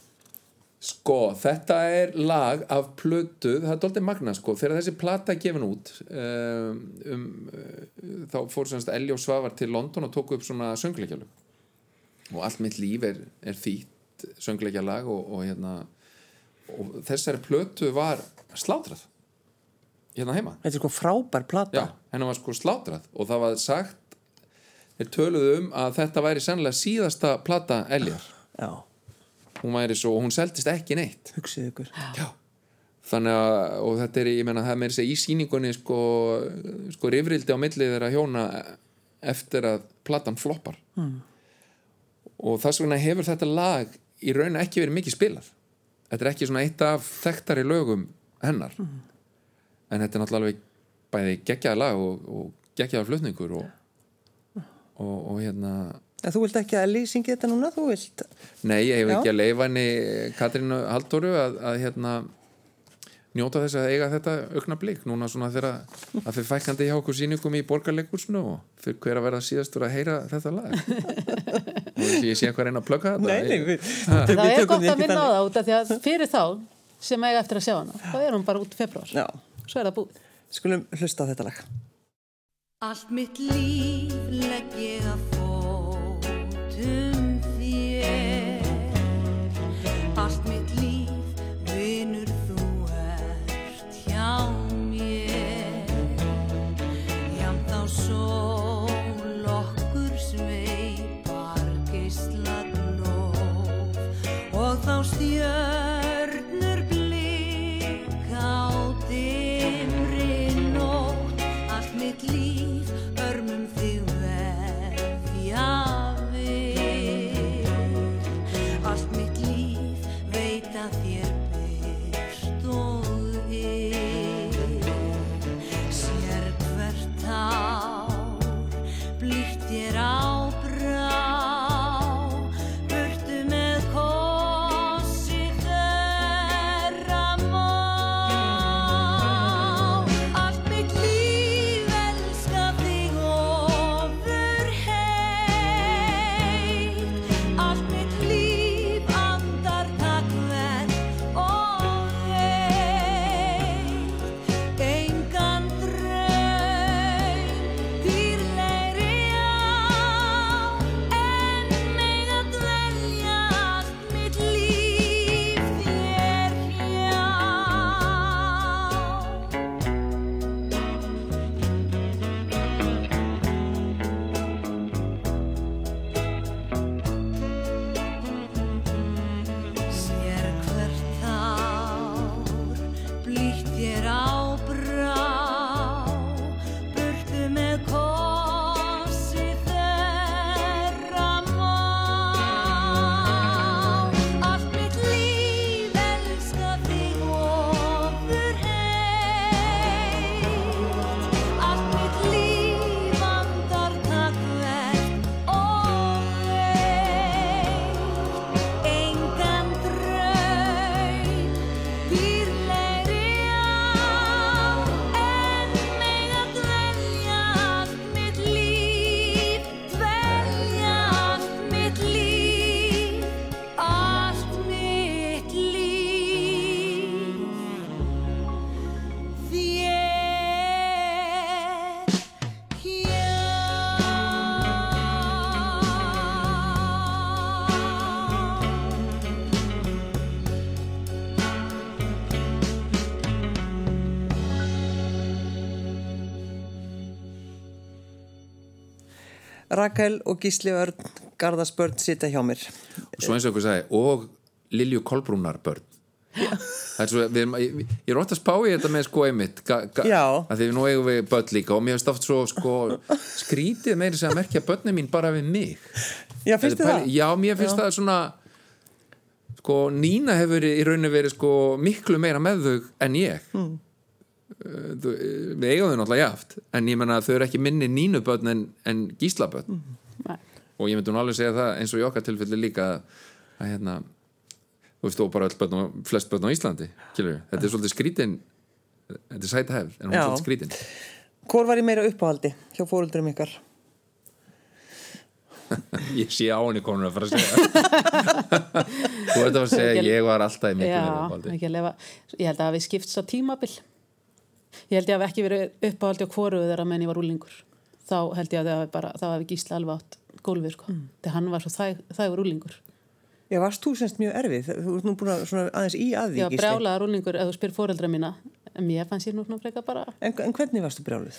Speaker 3: Sko, þetta er lag af plötu, það er doldið magna sko, þegar þessi plata er gefin út um, um, uh, þá fór semst Elli og Svavar til London og tóku upp svona söngleikjalug og allt mitt líf er, er þýtt söngleikjalag og, og hérna og þessari plötu var slátrað hérna heima
Speaker 1: Þetta er sko frábær plata.
Speaker 3: Hennar var sko slátrað og það var sagt þeir töluðu um að þetta væri sannlega síðasta plata Eljar
Speaker 1: Já,
Speaker 3: hún væri svo, og hún seldist ekki neitt
Speaker 1: hugsið ykkur.
Speaker 3: Já. þannig að, og þetta er, ég menna það er meira að í sýningunni sko, sko rifrildi á millið þeirra hjóna eftir að platan floppar mm. og þess vegna hefur þetta lag í raun ekki verið mikið spilað þetta er ekki svona eitt af þekktari lögum hennar mm. En þetta er náttúrulega alveg bæði geggjaða lag og, og geggjaða flutningur og, og, og hérna
Speaker 1: En þú vilt ekki að Ellie syngi þetta núna? Þú vilt...
Speaker 3: Nei, ég hef
Speaker 1: Já.
Speaker 3: ekki að leifa henni Katrínu Halldóru að, að hérna njóta þess að eiga þetta aukna blik núna svona þegar að fyrir fækandi hjá okkur sýningum í borgarleikursnu og fyrir hver að verða síðastur að heyra þetta lag. Og ég sé eitthvað að reyna að plugga þetta?
Speaker 1: Nei, nei, við...
Speaker 2: það
Speaker 1: við
Speaker 2: er gott
Speaker 1: því
Speaker 2: að
Speaker 1: ekki
Speaker 2: minna á það út af því að fyrir þá sem eiga eftir að sjá hana þá er hún bara út februar
Speaker 1: Já,
Speaker 2: svo er það búið
Speaker 1: skulum hlusta á þetta lag.
Speaker 5: Allt mitt líf legg ég að fótum
Speaker 1: Rakel og Gísli Örn Garðarsbörn sita hjá mér
Speaker 3: svo eins og okkur sagði og Lilju Kolbrúnar börn það er svo, við, ég, ég er ótt að spá í þetta með sko einmitt
Speaker 1: Já.
Speaker 3: því nú eigum við börn líka og mér finnst oft svo sko skrítið meiri sem að merkja börnin mín bara við mig
Speaker 1: Já, finnst þið það?
Speaker 3: Já, mér finnst það svona sko, Nína hefur í rauninni verið sko miklu meira með þau en ég mm. Við eigum þau náttúrulega jaft en ég menna að þau eru ekki minni nínubötn en, en gíslabötn
Speaker 2: Nei.
Speaker 3: og ég myndi nú alveg segja það eins og í okkar tilfelli líka að hérna þú veist þú bara börn og flest börn á Íslandi kilur. þetta er svolítið skrítin þetta er sæta hefð en hún er svolítið skrítin
Speaker 1: Hvor var ég meira uppáhaldi hjá fóröldurum ykkar?
Speaker 3: ég sé á henni konur að fara að segja þú ert að fara að segja ég var alltaf í miklu meira uppáhaldi.
Speaker 2: Ég held að við skipts á tímabil Ég held ég að ekki verið uppáhaldi á hvoru þeirra menn ég var úlingur þá held ég að það bara, þá hafi gísla alveg átt gólfið sko, mm. þegar hann var svo þæg, þægur úlingur
Speaker 1: Já, varst þú semst mjög erfið? Þú ert nú búin að svona aðeins í að
Speaker 2: var
Speaker 1: Gísli.
Speaker 2: brjálaðar úlingur ef þú spyr fóreldra mína en mér fannst ég nú svona frekar bara
Speaker 1: En, en hvernig varstu brjálið?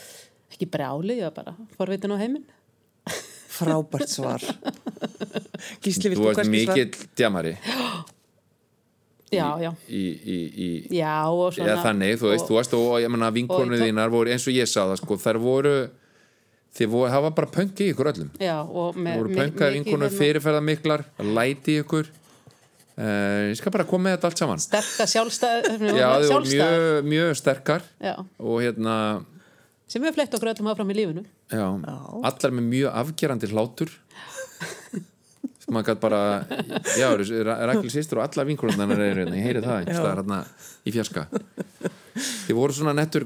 Speaker 2: ekki brjáli, ég var bara forvitin á heiminn
Speaker 1: Frábært svar. Gísli,
Speaker 3: þú
Speaker 1: viltu
Speaker 3: varst
Speaker 1: hvernig svar?
Speaker 3: mikill djamari
Speaker 2: Já, já,
Speaker 3: í, í, í
Speaker 2: já og svona
Speaker 3: þannig, þú veist,
Speaker 2: og,
Speaker 3: þú veist og ég menna
Speaker 2: tó-
Speaker 3: þínar voru eins og ég sá það sko, þær voru þið voru, það var bara pönk í ykkur öllum.
Speaker 2: Já, og með
Speaker 3: voru
Speaker 2: mikið
Speaker 3: vinkonu
Speaker 2: hérna
Speaker 3: fyrirferða miklar læti í ykkur. Uh, ég skal bara koma með þetta allt saman.
Speaker 2: Sterka sjálfstæð
Speaker 3: já, þið voru mjög, mjög sterkar
Speaker 2: já,
Speaker 3: og hérna
Speaker 2: sem við flett okkur öllum áfram í lífinu.
Speaker 3: Já, allar með mjög afgerandi hlátur maður gætt bara já, Rakel sýstur og allar vinkonunnar eru hérna, ég heyri það einhvers staðar hérna í fjarska. Þið voru svona nettur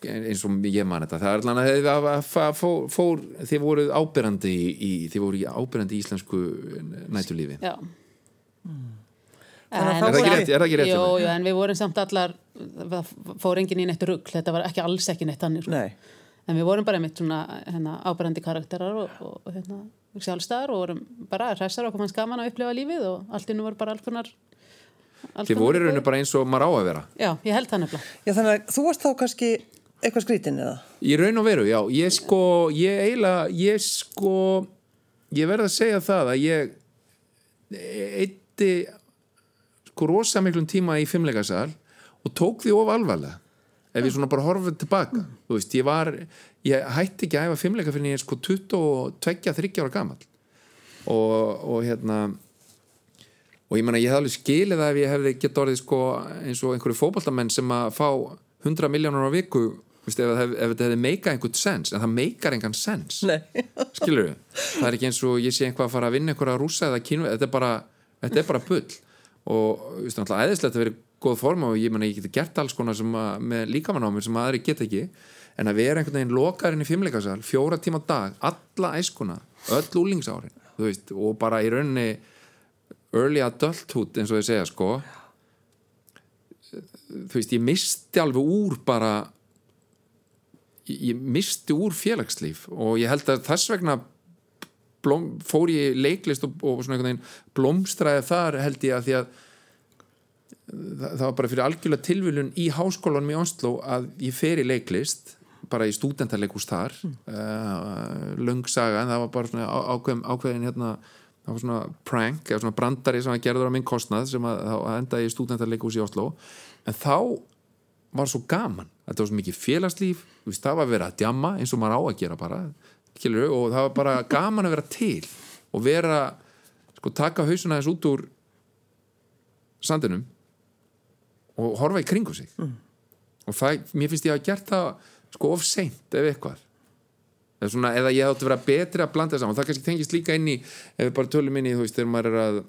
Speaker 3: eins og ég man þetta það er allan að þið fór, fór, þið voruð ábyrrandi í, í þið voru ábyrrandi í íslensku nætulífi
Speaker 2: já.
Speaker 1: Að
Speaker 2: En-
Speaker 1: þá
Speaker 3: Er það ekki rétt- er það ekki rétt
Speaker 2: Jú, jú, en við vorum samt allar það fór enginn í neitt rugg þetta var ekki alls ekki neitt þannig sko.
Speaker 1: Nei.
Speaker 2: en við vorum bara mitt svona hérna, ábærandi karakterar og, og hérna, sjálfstæðar og vorum bara hressar og komast gaman að upplifa lífið og allt innu voru bara alls konar
Speaker 3: þið voru í rauninu bara eins og maður á að vera.
Speaker 2: Já, ég held það nefnilega.
Speaker 1: Já, þannig að þú varst þá kannski eitthvað skrítin eða?
Speaker 3: í raun og veru, já, ég sko ég eiginlega, ég sko ég verð að segja það að ég eitti sko rosa miklum tíma í fimmleikasal og tók því of alvarlega ef ég svona bara horfið tilbaka þú veist, ég var, ég hætti ekki að æfa fimmleika fyrir ég er sko 22-30 ára gamall. Og, og hérna og ég menna ég hef alveg skilið að ef ég hefði gett orðið sko eins og einhverju fótballtamenn sem að fá 100 miljónur á viku veist, ef, ef, ef þetta hefði meikað einhvern sens en það meikar engan sens. Skilur það er ekki eins og ég sé einhvað að fara að vinna einhverja rúsa eða kínu, þetta er bara þetta er bara bull. Og þú veist, náttúrulega æðislegt að vera góð form og ég ég geti gert alls konar að, með líkamannámið sem aðri get ekki. En að vera einhvern veginn lokarinn í fimmleikasal fjóra tíma á dag, alla æskuna öll úlingsárin, veist og bara í rauninni early adulthood eins og ég segja sko. Þú veist, ég misti alveg úr bara ég misti úr félagslíf og ég held að þess vegna blóm, fór ég leiklist og, og svona einhvern veginn blómstræði þar held ég að því að það, var bara fyrir algjörlega tilviljun í háskólanum í Oslo að ég fer í leiklist bara í stúdentarleikús þar. Mm. uh, löngsaga en það var bara ákveðin, ákveðin hérna það var svona prank eða svona brandari sem að gerður á minn kostnað sem að, að enda í stúdentarleikús í Oslo. En þá var svo gaman. Þetta var svo mikið félagslíf veist, það var að vera að djamma eins og maður á að gera bara skilur, og það var bara gaman að vera til og vera sko taka hausuna þess út úr sandinum og horfa í kringu sig. Og það, mér finnst ég að hafa gert það sko of seint ef eitthvað. Eða, svona, eða ég átti að vera betri að blanda það saman. Það kannski tengist líka inn í ef við bara tölum inn í þú veist þegar maður er að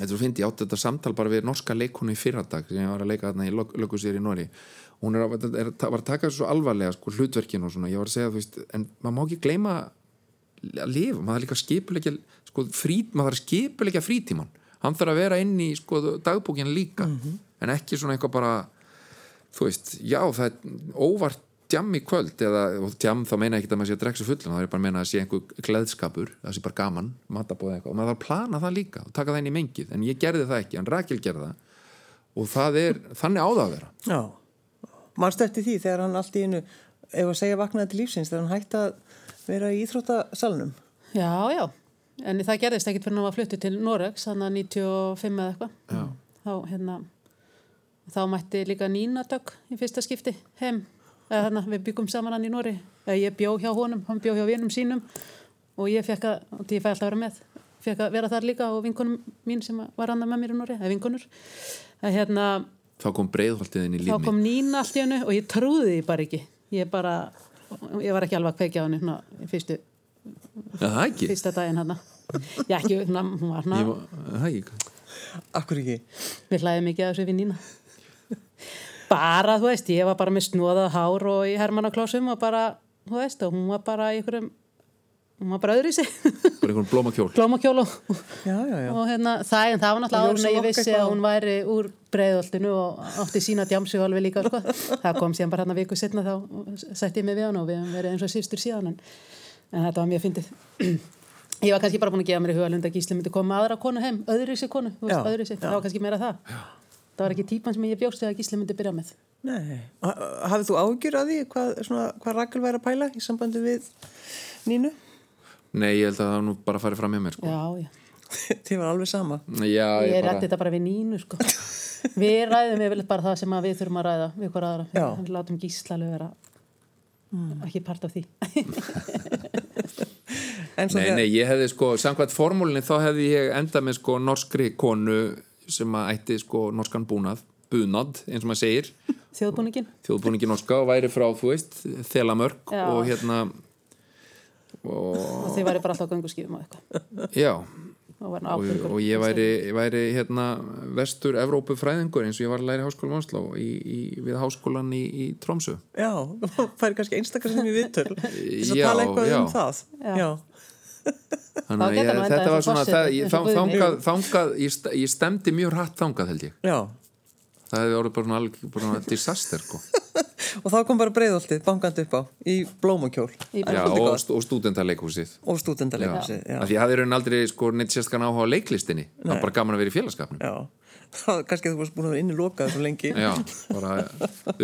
Speaker 3: er svo fyndi, ég átti þetta samtal bara við norska leikonu í fyrradag sem ég var að leika þarna í lögusýri í Nóri hún er, að, er, var að taka svo alvarlega sko, hlutverkin og svona, ég var að segja þú veist, en maður má ekki gleyma að lifa, maður þarf líka skipulegja sko, frí, maður að skipulegja frítíman hann þarf að vera inn í sko, dagbókin líka, en ekki svona eitthvað bara þú veist, já það er óvart djam í kvöld eða, djam þá meina ég ekki að maður sé að drekka svo fullum þá er ég bara að meina að sé einhver gleðskapur það sé bara gaman, matabóð eitthvað. Og maður þarf að plana það líka og taka það inn í mengið. En ég gerði það ekki, en Rakel gerði það. Og það er, þannig á það að vera.
Speaker 1: Já, mannstu eftir því þegar hann allt í einu, ef að segja vaknaði til lífsins, þegar hann hætti að vera í íþróttasalunum.
Speaker 2: Já, já, en það gerðist ekkit fyrir Þá, þá mætti líka Nína dögg í fyrsta skipti heim. Eða þannig að við byggum saman hann í Nóri. Eða ég bjó hjá honum, hann bjó hjá vinum sínum og ég fekk að, og ég fæ alltaf að vera með, fekk að vera þar líka og vinkonum mín sem var annað með mér í Nóri, eða vinkonur. Það hérna,
Speaker 3: þá kom breiðholtið inn í
Speaker 2: þá
Speaker 3: líf
Speaker 2: kom Nína allt í hennu og ég trúði því bara ekki. Ég bara, ég var ekki alveg að kveikja í fyrstu,
Speaker 3: ekki,
Speaker 2: fyrsta daginn hann. Já, ekki, hún var
Speaker 3: ekki
Speaker 1: Akkur ekki?
Speaker 2: við hlæðum ekki að þessu við Nína. Bara, þú veist, ég var bara með snóðað hár og í hermannaklásum og bara, þú veist, og hún var bara í einhverjum, hún var bara öðru í sig,
Speaker 3: bara einhvern blómakjól
Speaker 2: glómakjól og,
Speaker 1: Já, já, já.
Speaker 2: og hérna, það, en það var náttúrulega að ég vissi
Speaker 1: eitthvað.
Speaker 2: að hún væri úr breiðoltinu og átti sína djamsu alveg líka, sko. Það kom síðan bara hann að viku setna þá sætti ég mig við hann og við hefum verið eins og sístur síðan, en, en þetta var mjög fyndið. Ég var kannski bara búin að gefa mér í hugalund að Gísli myndi koma aðra konu heim, öðru í sig konu, þú veist, öðru í sig, það var kannski meira það. Það var ekki típan sem ég bjóst þegar Gísli myndi byrja með.
Speaker 1: Nei. Ha- Hafið þú ágjur að því hvað, svona, hvað Rakel væri að pæla í sambandi við Nínu?
Speaker 3: Nei, ég held að það nú bara farið fram hjá mér sko.
Speaker 2: Já, já.
Speaker 1: Þið var alveg sama.
Speaker 3: Já,
Speaker 2: Ég,
Speaker 3: ég
Speaker 2: rætti
Speaker 3: bara
Speaker 2: þetta bara við nínu sko. Við ræðum yfirleitt bara það sem að við þurfum að ræða við hver aðra. Við látum gísla alveg vera ekki part af því.
Speaker 3: Nei, nei, ég hefði sko, samkvæmt formúlinni þá hefði ég endað með sko norskri konu sem að ætti sko norskan búnað, bunad, eins og maður segir
Speaker 2: Þjóðbúningin.
Speaker 3: þjóðbúningi norska og væri frá, þú veist þelamörk
Speaker 2: Já.
Speaker 3: og hérna
Speaker 2: Og þið væri bara alltaf á gönguskífum og eitthvað.
Speaker 3: já,
Speaker 2: Og, var
Speaker 3: og, og ég væri, ég væri hérna vestur Evrópu fræðingur eins og ég var að læra í háskóla í, við háskólan í, í Tromsö
Speaker 1: Já, færi kannski einstakar sem ég viðtöl. Þess að
Speaker 3: Já,
Speaker 1: tala eitthvað
Speaker 3: já.
Speaker 1: um það.
Speaker 2: Já.
Speaker 3: Þannig að ég, þetta var svona það, ég, þangað, þangað, ég, ég stemdi mjög hratt þangað held ég
Speaker 1: Já.
Speaker 3: það hefði orðið bara svona alveg disaster sko.
Speaker 1: Og þá kom bara breiðoltið, bankandi upp á, í blómakjól
Speaker 2: Í
Speaker 3: já, og, og stúdentarleikhúsið
Speaker 1: og.
Speaker 3: Af því ég hafði raun aldrei sko neitt sérskan áhuga á leiklistinni það var bara gaman að vera í félagskapnum
Speaker 1: Já. Það kannski að þú varst búin að vera inni lokað svo lengi.
Speaker 3: já, bara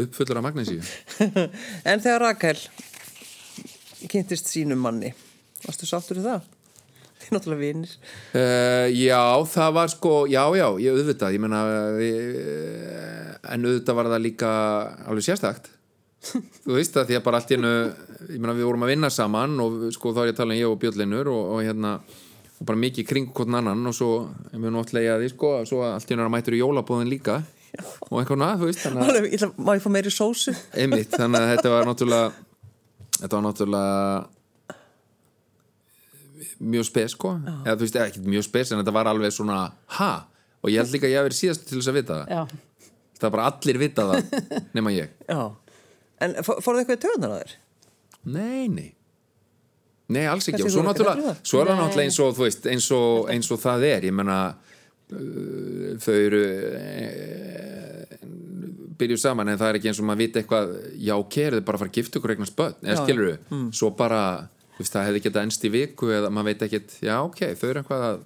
Speaker 3: uppfullur af magnesíu
Speaker 1: En þegar Rakel kynntist sínum manni, varstu sáttur í það? Þið er náttúrulega vinir.
Speaker 3: Uh, já, það var sko, já, já, ég auðvitað, ég meina, uh, en auðvitað var það líka alveg sérstakt. Þú veist það, því að bara allt í hennu, ég meina, við vorum að vinna saman og sko þá er ég að tala um ég og Björnlinur og, og hérna, og bara mikið kring hvort annan og svo, ég meina, náttúrulega að því, sko, svo að allt í hennu er að mætur í jólabóðin líka og eitthvað ná, þú veist,
Speaker 1: má ég fá meiri sósu?
Speaker 3: einmitt, þannig að þetta var náttúrulega þetta var náttúrulega mjög spes sko. Eða þú veist, ekki mjög spes en þetta var alveg svona ha, og ég held líka að ég hafi verið síðast til þess að vita það,
Speaker 2: Já,
Speaker 3: það var bara allir vita það nema ég,
Speaker 1: Já. En fó- fóruð eitthvað í töðunar á þér?
Speaker 3: nei, nei. Nei, alls ekki,
Speaker 1: Kannski
Speaker 3: og svo
Speaker 1: þú ekki
Speaker 3: náttúrulega
Speaker 1: það?
Speaker 3: svo er það náttúrulega eins og þú veist, eins og, eins og það er, ég menna uh, þau eru uh, byrjuð saman en það er ekki eins og maður vita eitthvað já, ok, er þið bara að fara að gifta ykkur eignast börn? Eða
Speaker 1: Já,
Speaker 3: skilur þau, svo bara veist, það hefði getað ennst í viku eða maður veit ekkit, já, ok, þau eru eitthvað að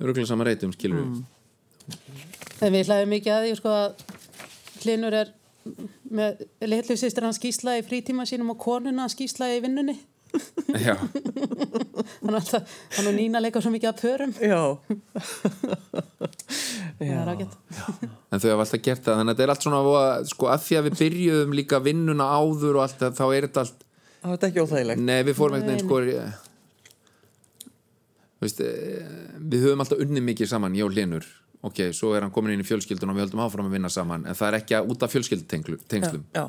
Speaker 3: öruglega saman reytum, skilur þau
Speaker 2: en við hlæðum mikið að því sko að Hlinur er með litlu sýstir hans skýsla í frítíma sínum og konuna hans skýsla í vinnunni.
Speaker 3: Já,
Speaker 2: hann er alltaf, hann og Nína leika svo mikið að pörum.
Speaker 1: Já.
Speaker 2: það er ágætt.
Speaker 3: En þau hafa alltaf gert það þannig að þetta er allt svona, sko, að því að við byrjuðum líka vinnuna áður og allt það, þá er þetta allt
Speaker 1: Það var ekki óþægilegt.
Speaker 3: Nei, við fórum einhvern veginn sko eh, þú veist, við höfum alltaf unni mikið saman, ég og Linur ok, svo er hann komin inn í fjölskyldun og við höldum áfram að vinna saman en það er ekki að út af fjölskyldutengslum
Speaker 1: Já.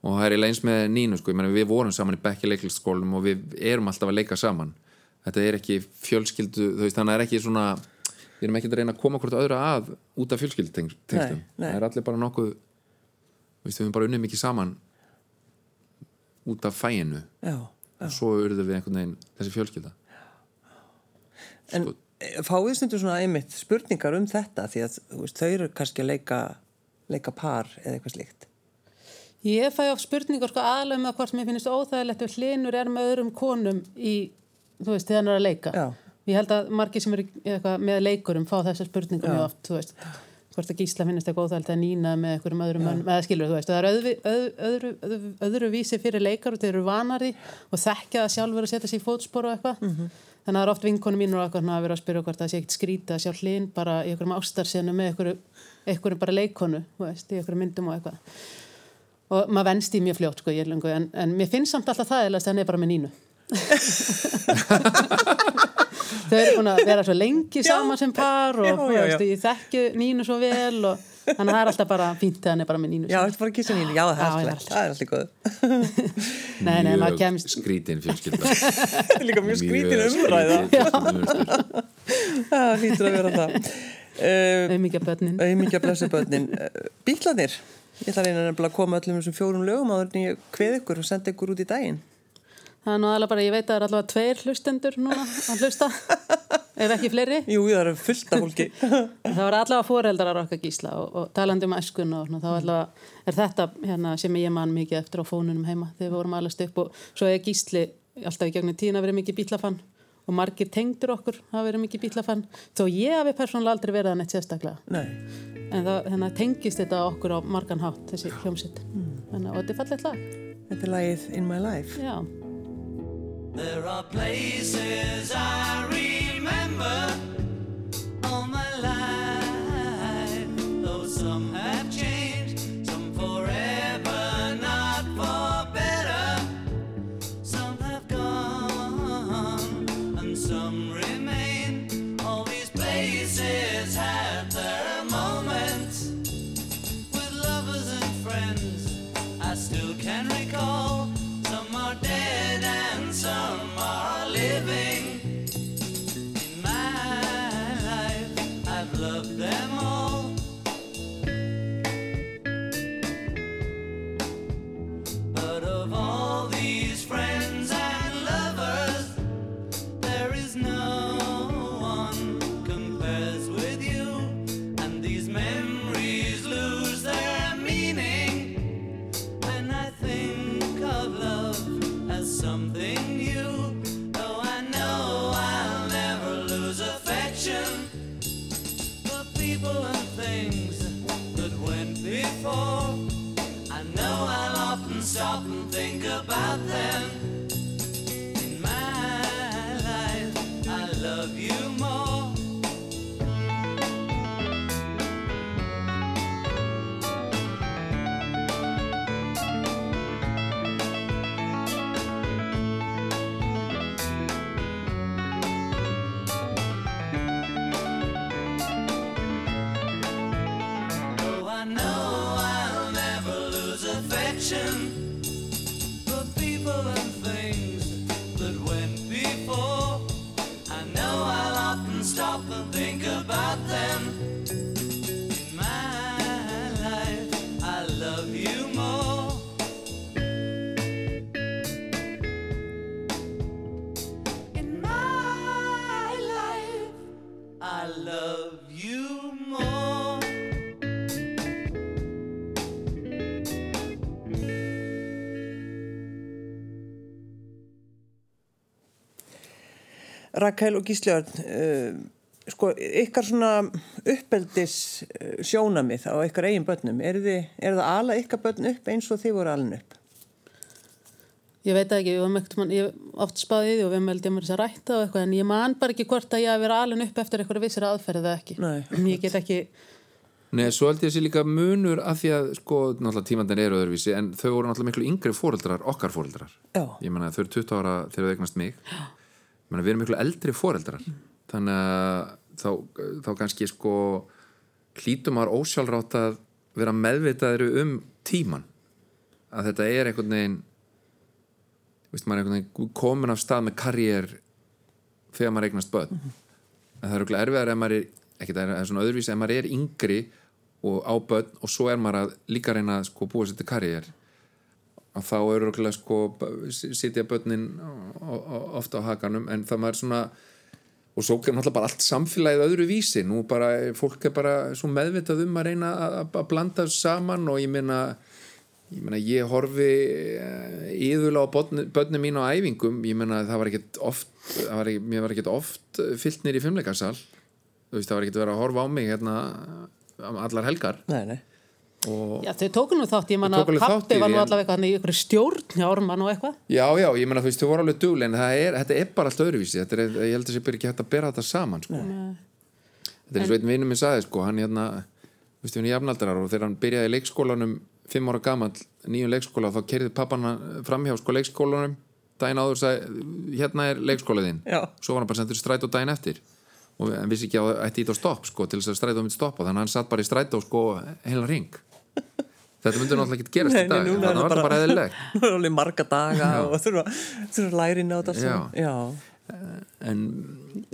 Speaker 3: og það er eins með Nínu sko, ég meina við vorum saman í bekki leiklistaskólum og við erum alltaf að leika saman þetta er ekki fjölskyldu veist, þannig að það er ekki svona við erum ekki að reyna að koma hvort öðru að út af fjölskyldutengslum
Speaker 1: Nei, nei.
Speaker 3: það er allir bara nokkuð þú veist, við höfum bara unnið mikið saman út af fæinu
Speaker 1: Já.
Speaker 3: og svo urðum við einhvern veginn þessi fjölskylda
Speaker 1: En
Speaker 3: Sko-
Speaker 1: fáið stundu svona einmitt spurningar um þetta því að þú veist, þau eru kannski að leika, leika par eða eitthvað slíkt.
Speaker 2: Ég fæ á spurningar sko aðlega með hvort mér finnst óþægilegt ef hlinur er með öðrum konum í, þú veist, þegar hann er að leika.
Speaker 1: Já.
Speaker 2: Ég held að margir sem eru eitthvað, með leikurum fá þessar spurningar mjög oft, þú veist, hvort að gísla finnst eitthvað óþægilegt að nýna með einhverjum öðrum mönnum, eða skilur, þú veist, það er öðru, öðru, öðru, öðru, vísi fyrir leikar og þeir eru vanari og þekkja það sjálfur að setja sér í fótspor og eitthvað. Þannig að það er oft vinkonum mínur og eitthvað að vera að spyrja hvort það sé ekkert skrýta að sjá hlinn bara í einhverjum ástarsenu með einhverju, einhverjum bara leikonu, veist, í einhverjum myndum og eitthvað. Og maður venst í mjög fljótt sko, en, en mér finnst samt alltaf það þau eru búin að vera svo lengi saman sem par og
Speaker 1: já,
Speaker 2: þú
Speaker 1: já, já.
Speaker 2: veist, ég þekki nínu svo vel og þannig að það er alltaf bara fínt þegar hann er bara með nínu
Speaker 1: Já, þetta bara að kissa mínu. Já, það er alltaf,
Speaker 2: er
Speaker 1: það er alltaf góð.
Speaker 2: nei, nei, maður kemst
Speaker 3: skrítin fjölskylda
Speaker 1: Þetta er líka mjög skrítin umræða. Það hlýtur að vera það. Uh, blessu börnin. Uh, Bíklarnir. Ég ætla að reyna að koma öllum þessum fjórum lögum áður en ég kveð ykkur og senda ykkur út í daginn.
Speaker 2: Það er nú aðalega bara, ég veit að það er allavega tveir hlustendur núna að hlusta ef ekki fleiri
Speaker 1: Jú, það eru fullt af fólki.
Speaker 2: það var allavega foreldrar okkar gísla og, og talandi um æskun og svona, þá allavega er þetta hérna, sem ég man mikið eftir á fónunum heima þegar við vorum alveg upp og svo er gísli alltaf í gegnum tíðin að vera mikið bílafann og margir tengdur okkur hafa verið mikið bílafann þó ég hafi persónulega aldrei verið að neitt sérstaklega
Speaker 1: Nei.
Speaker 2: en það hérna, tengist þetta okkur á margan hátt þessi hljómsitt mm. og þetta er fallegt lag
Speaker 1: Þetta er lagið In My Life.
Speaker 2: Já.
Speaker 6: There are places I remember all my life, though some have changed,
Speaker 1: Rakel og Gísli Örn, uh, sko, ykkar svona uppeldis uh, sjónamið á ykkar eigin börnum, er þið, er það ala ykkar börn upp eins og þið voru alin upp?
Speaker 2: Ég veit það ekki, ég, var meitt, man, ég hef oft spáði því og við meldum mér þess að rætta og eitthvað en ég man bara ekki hvort að ég hafi verið alin upp eftir eitthvað vissir aðferðið eða ekki.
Speaker 1: Nei.
Speaker 2: Ég get ekki,
Speaker 3: Nei, svo held ég að sé líka munur af því að, sko, náttúrulega tímandir eru öðruvísi en þau voru náttúrulega miklu yngri fóreldrar, okkar fóreldrar.
Speaker 1: Já.
Speaker 3: Ég meina, þau eru 20 ára þegar þau eignast mig. Meina, við erum miklu eldri fóreldrar. Þannig að þá, þá kannski, sko, hlítum maður ósjálfrátt að vera meðvitaðri um tíman. Að þetta er einhvern veginn, veist, maður er einhvern veginn komin af stað með karriér þegar maður eignast börn. En það er okkur erfiðar ef maður er, ekki það er svona öðruvísi, ef maður er yngri og á börn og svo er maður að líka reyna að sko, búa sér til karriér að þá eru okkur sko, sitja börnin ofta á hakanum en það maður svona og svo er náttúrulega bara allt samfélagið öðru vísi. Nú bara, fólk er bara svo meðvitað um að reyna að, blanda saman og ég meina ég meina ég horfi íðulega á börn- börnin mín á æfingum. Ég meina það var ekkert oft var ekki, mér var ekkert oft fyllt nýr í fimmleikarsal þú veist það var ekkert verið að horfa á mig hérna allar helgar.
Speaker 1: Nei, nei.
Speaker 3: Og
Speaker 2: já þau tóku nú þátt, ég man
Speaker 3: Þau
Speaker 2: að
Speaker 3: tóku alveg þátt í
Speaker 2: pappi var nú allavega eitthvað hann í ykkur stjórn hjá orman og eitthvað.
Speaker 3: Já, já, ég meina þú veist, þau voru alveg duglega en það er, þetta er bara allt öðruvísi. Þetta er, ég held að sé bara ekki hægt að bera þetta saman sko. þetta er eins og einn vinnum minn sagði sko, hann hérna, þú veist, við erum jafnaldrar og þegar hann byrjaði í leikskólanum fimm ára gamall, nýjum leikskóla þá kerði pappan hann framhjá sko leikskólanum. Daginn áður og sagði, hérna er leikskólaðinn,
Speaker 1: Já.
Speaker 3: svo var hann bara sendur strætó daginn eftir. Og hann vissi ekki að ætti ít á stopp sko, til þess að strætó myndi stoppa. Þannig að hann satt bara í strætó sko heila ring þetta myndi náttúrulega ekki gerast í dag
Speaker 1: er
Speaker 3: þannig var það bara eðlilegt
Speaker 1: Nú er alveg marga daga og þurfa, þurfa lærin á þetta.
Speaker 3: Já.
Speaker 1: svo. Já.
Speaker 3: en,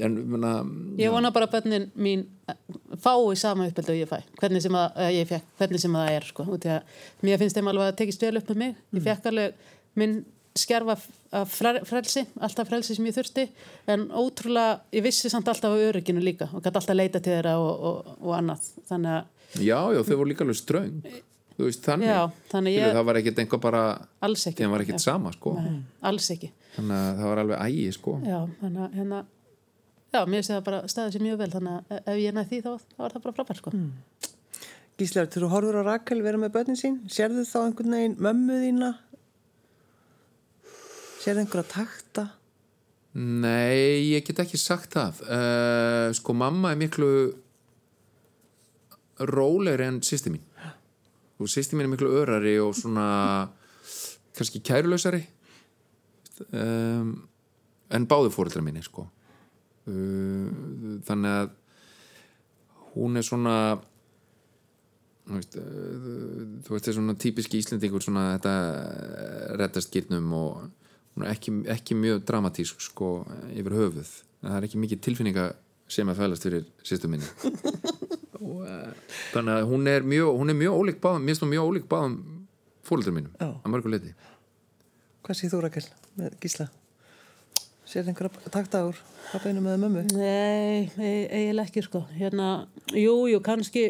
Speaker 3: en menna,
Speaker 2: Ég vona bara að bönnin mín eh, fái sama uppeldi og ég fæ, hvernig sem, að, eh, ég fekk, hvernig sem það er sko. að mér finnst þeim alveg að tekist vel upp með mig ég fekk alveg minn skerfa frelsi, alltaf frelsi sem ég þurfti en ótrúlega, ég vissi samt alltaf á örygginu líka og gæti alltaf leita til þeirra og, og, og annað þannig að
Speaker 3: já, já, þau voru líka alveg ströng þú veist, þannig,
Speaker 2: Já, þannig ég-
Speaker 3: það var ekkert einhver bara
Speaker 2: alls ekki.
Speaker 3: það var ekkert sama, sko.
Speaker 2: Nei, alls ekki.
Speaker 3: Þannig að það var alveg ægi, sko.
Speaker 2: Já, þannig að hérna, já, mér sé það bara staðið sér mjög vel þannig að ef ég næði því þá, þá var það bara frábært sko.
Speaker 1: Gísli Örn, þegar þú horfur á Rakel vera með börnin sín, sérðu þá einhvern veginn mömmu þína? Sérðu einhverja takta?
Speaker 3: nei, ég get ekki sagt það. Uh, sko, mamma er miklu rólegri en sýsti mín og sýsti mín er miklu örari og svona kannski kærulausari. Um, en báðu fóreldra minni sko. Uh, þannig að hún er svona þú veist, það er svona típiski íslendingur svona þetta rettast gyrnum og ekki, ekki mjög dramatísk sko yfir höfuð. En það er ekki mikið tilfinninga sem að fælast fyrir sýstu minni þannig að hún er mjög, hún er mjög ólík báðum, mér finnst hún mjög ólík báðum fóreldra mínum,
Speaker 1: Já.
Speaker 3: að mörgu leiti
Speaker 1: Hvað séð þú Rakel með Gísla? Sérðu einhverja takta úr pappinu með mömmu?
Speaker 2: Nei, eiginlega ekki sko. Hérna, jú, jú, kannski,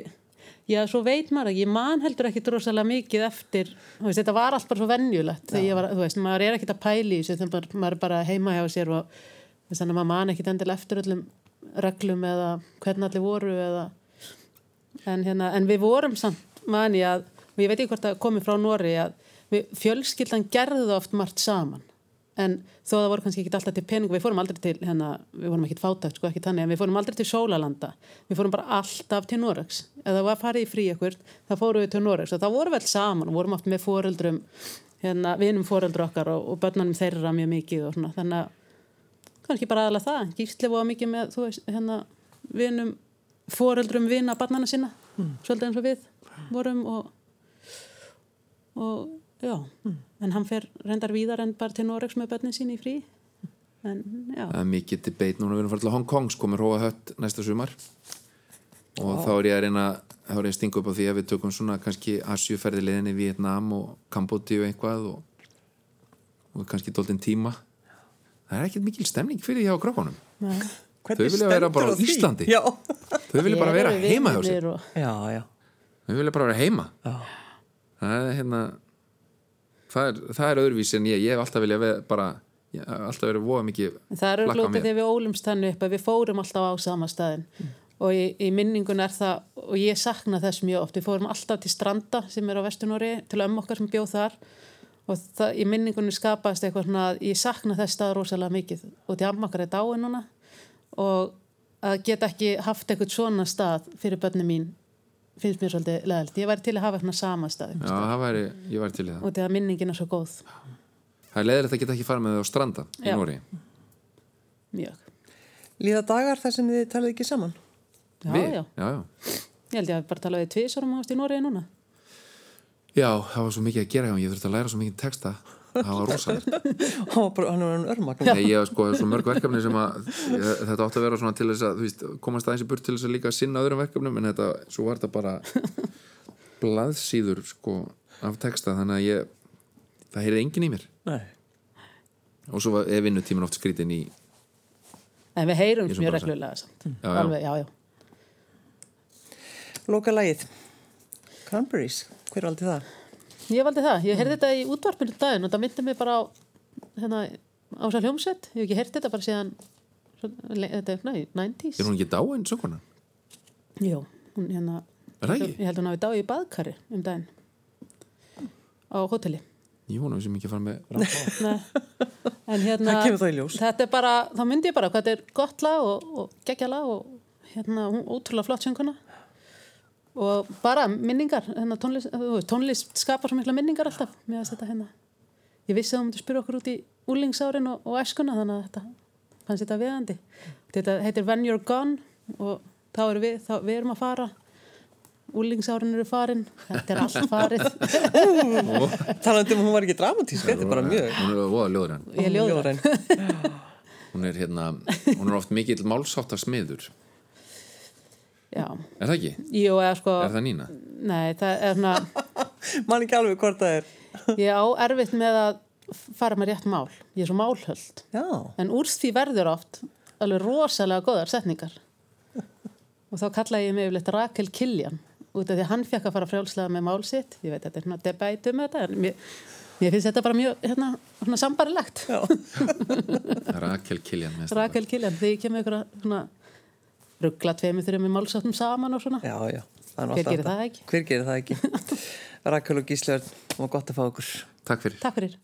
Speaker 2: já, svo veit maður ekki, ég man heldur ekki drosalega mikið eftir, þú veist, þetta var allt bara svo venjulegt þegar ég var, þú veist, maður er ekkit að pæli í þessu, maður- maður er bara heima hjá sér og þannig að maður man ekkit endilega eftir öllum reglum eða hvernig allir voru eða, en hérna, en við vorum samt, man ég að, og ég veit ekki hvort það komi frá Nóri að við, fjölskyldan gerði oft margt saman. En þó það voru kannski ekki alltaf til pening við fórum aldrei til, hérna, við vorum ekkit fátækt sko ekki þannig, en við fórum aldrei til Sólalanda við fórum bara alltaf til Noregs. Ef það var að fara í frí ykkur, þá fórum við til Noregs. Og vorum við alls saman og vorum oft með foreldrum hérna, vinum foreldru okkar og, og börnunum þeirra mjög mikið og svona, þannig að kannski bara aðalega það, gísli var mikið með þú veist, hérna, vinum foreldrum vina barnana sinna svolítið eins og við vorum og, og já. En hann fer reyndar víðar en bara til Noregs með börnin sín í frí. En já,
Speaker 3: það er mikið debate núna. Við erum farið til Hong Kong sko með Róa Hött næsta sumar. Og þá er ég að reyna þá er ég að stinga upp á því að við tökum svona kannski Asjuferði leðinni Vietnam og Kambodi og eitthvað og, og kannski dóltinn tíma. Það er ekkert mikil stemning fyrir því á krakkonum
Speaker 2: nei.
Speaker 3: Þau vilja vera bara á
Speaker 1: því?
Speaker 3: Íslandi.
Speaker 1: Já,
Speaker 3: þau vilja bara vera heima hjá sér
Speaker 2: og,
Speaker 1: já, já.
Speaker 3: þau vilja bara vera heima
Speaker 1: Já.
Speaker 3: það er hérna það er, það er öðruvísi en ég ég hef alltaf vilja bara ég hef alltaf verið voða mikið
Speaker 2: það glótið
Speaker 3: mér.
Speaker 2: þegar við ólumst þannig upp að við fórum alltaf á sama staðin og í, í minningun er það og ég sakna þess mjög oft, við fórum alltaf til Stranda sem er á Vestunóri til ömmu okkar sem bjóð þar og það, í minningunni skapaðist eitthvað svona að ég sakna þess stað rosalega mikið og því amma okkar er dáin núna og að geta ekki haft eitthvað svona stað fyrir börnum mín finnst mér svolítið leðalt. Ég væri til að hafa eitthvað sama stað
Speaker 3: já, það væri, ég væri til í það
Speaker 2: og því að minningin er svo góð.
Speaker 3: það er leðilegt að geta ekki fara með þau á stranda í
Speaker 2: Já.
Speaker 3: Nóri
Speaker 2: Mjög.
Speaker 1: Líða dagar þar sem þið talið ekki saman?
Speaker 2: Já,
Speaker 3: Við?
Speaker 2: já.
Speaker 3: já, já.
Speaker 2: Ég held ég að bara tala við tvisarum ást í Nóriði núna.
Speaker 3: Já, það var svo mikið að gera hjá mér, ég þurfti að læra svo mikið texta það var rosalegt
Speaker 1: Hann var örmagn.
Speaker 3: Nei, ég hef sko svo mörg verkefni sem að þetta átti að vera svona til þess að veist, komast aðeins í burt til þess að líka sinna öðrum verkefnum en þetta, svo var þetta bara blaðsíður sko af texta, þannig að ég það heyrði enginn í mér
Speaker 1: Nei.
Speaker 3: og svo var- er vinnutíminn oft skrítin í
Speaker 2: En við heyrum mjög reglulega samt.
Speaker 3: Já, já.
Speaker 2: Alveg, já.
Speaker 1: Loka lagið. Cranberries. Hver valdi það?
Speaker 2: Ég valdi það. Ég heyrði þetta í útvarpinu daginn og það myndi mig bara á hérna, ásal hljómsveit. Ég hef ekki heyrt þetta bara síðan svo- le- þetta er, nei, 90s.
Speaker 3: er hún ekki dáin, sökuna?
Speaker 2: Jú, hún hérna
Speaker 3: ekki?
Speaker 2: Ég held hún hafi dáið í baðkari um daginn á hóteli.
Speaker 3: Ég vona sem ekki að fara með rátt
Speaker 2: Nei. En hérna,
Speaker 1: Það kemur þá í ljós.
Speaker 2: þetta er bara, þá myndi ég bara hvað þetta er gott lag og, og geggja lag og hérna, hún ótrúlega flott sönguna og bara minningar hérna, tónlist, tónlist skapar svo mikla minningar alltaf. Með að þetta hérna ég vissi að þú myndi spyrja okkur út í úlingsárin og, og æskuna þannig að þetta fannst þetta viðandi þetta heitir When You're Gone og þá erum við, þá, við erum að fara. Úlingsárin eru farin þetta er allt farið.
Speaker 1: Talandi um hún var ekki dramatísk, þetta er bara mjög
Speaker 3: Hún er voða
Speaker 2: er
Speaker 1: ljóðræn.
Speaker 3: Hún er hérna, hún er oft mikill málsáttar smiður
Speaker 2: já,
Speaker 3: Er það ekki?
Speaker 2: jú eða sko
Speaker 3: Er það Nína?
Speaker 2: nei, það er svona
Speaker 1: Man ekki alveg hvort það er.
Speaker 2: Ég á erfitt með að fara með rétt mál. Ég er svo málhöld.
Speaker 1: Já.
Speaker 2: En úr því verður oft alveg rosalega góðar setningar. Og þá kallaði ég mig yfirleitt Rakel Kiljan út af því að hann fekk að fara frjálslega með mál sitt. Ég veit, þetta er svona debætu með þetta, en mér, mér finnst þetta bara mjög hérna, svona sambarilegt.
Speaker 3: Rakel Kiljan
Speaker 2: Rakel Kiljan, þegar ég kemur ykkur að svona ruggla tveimur þurfum í málsáttum saman og svona.
Speaker 1: Já, já. Það er nú
Speaker 2: Hver gerir það ekki?
Speaker 1: Hver gerir það ekki? Rakel og Gíslaður, það var gott að fá okkur.
Speaker 3: Takk fyrir
Speaker 2: Takk fyrir.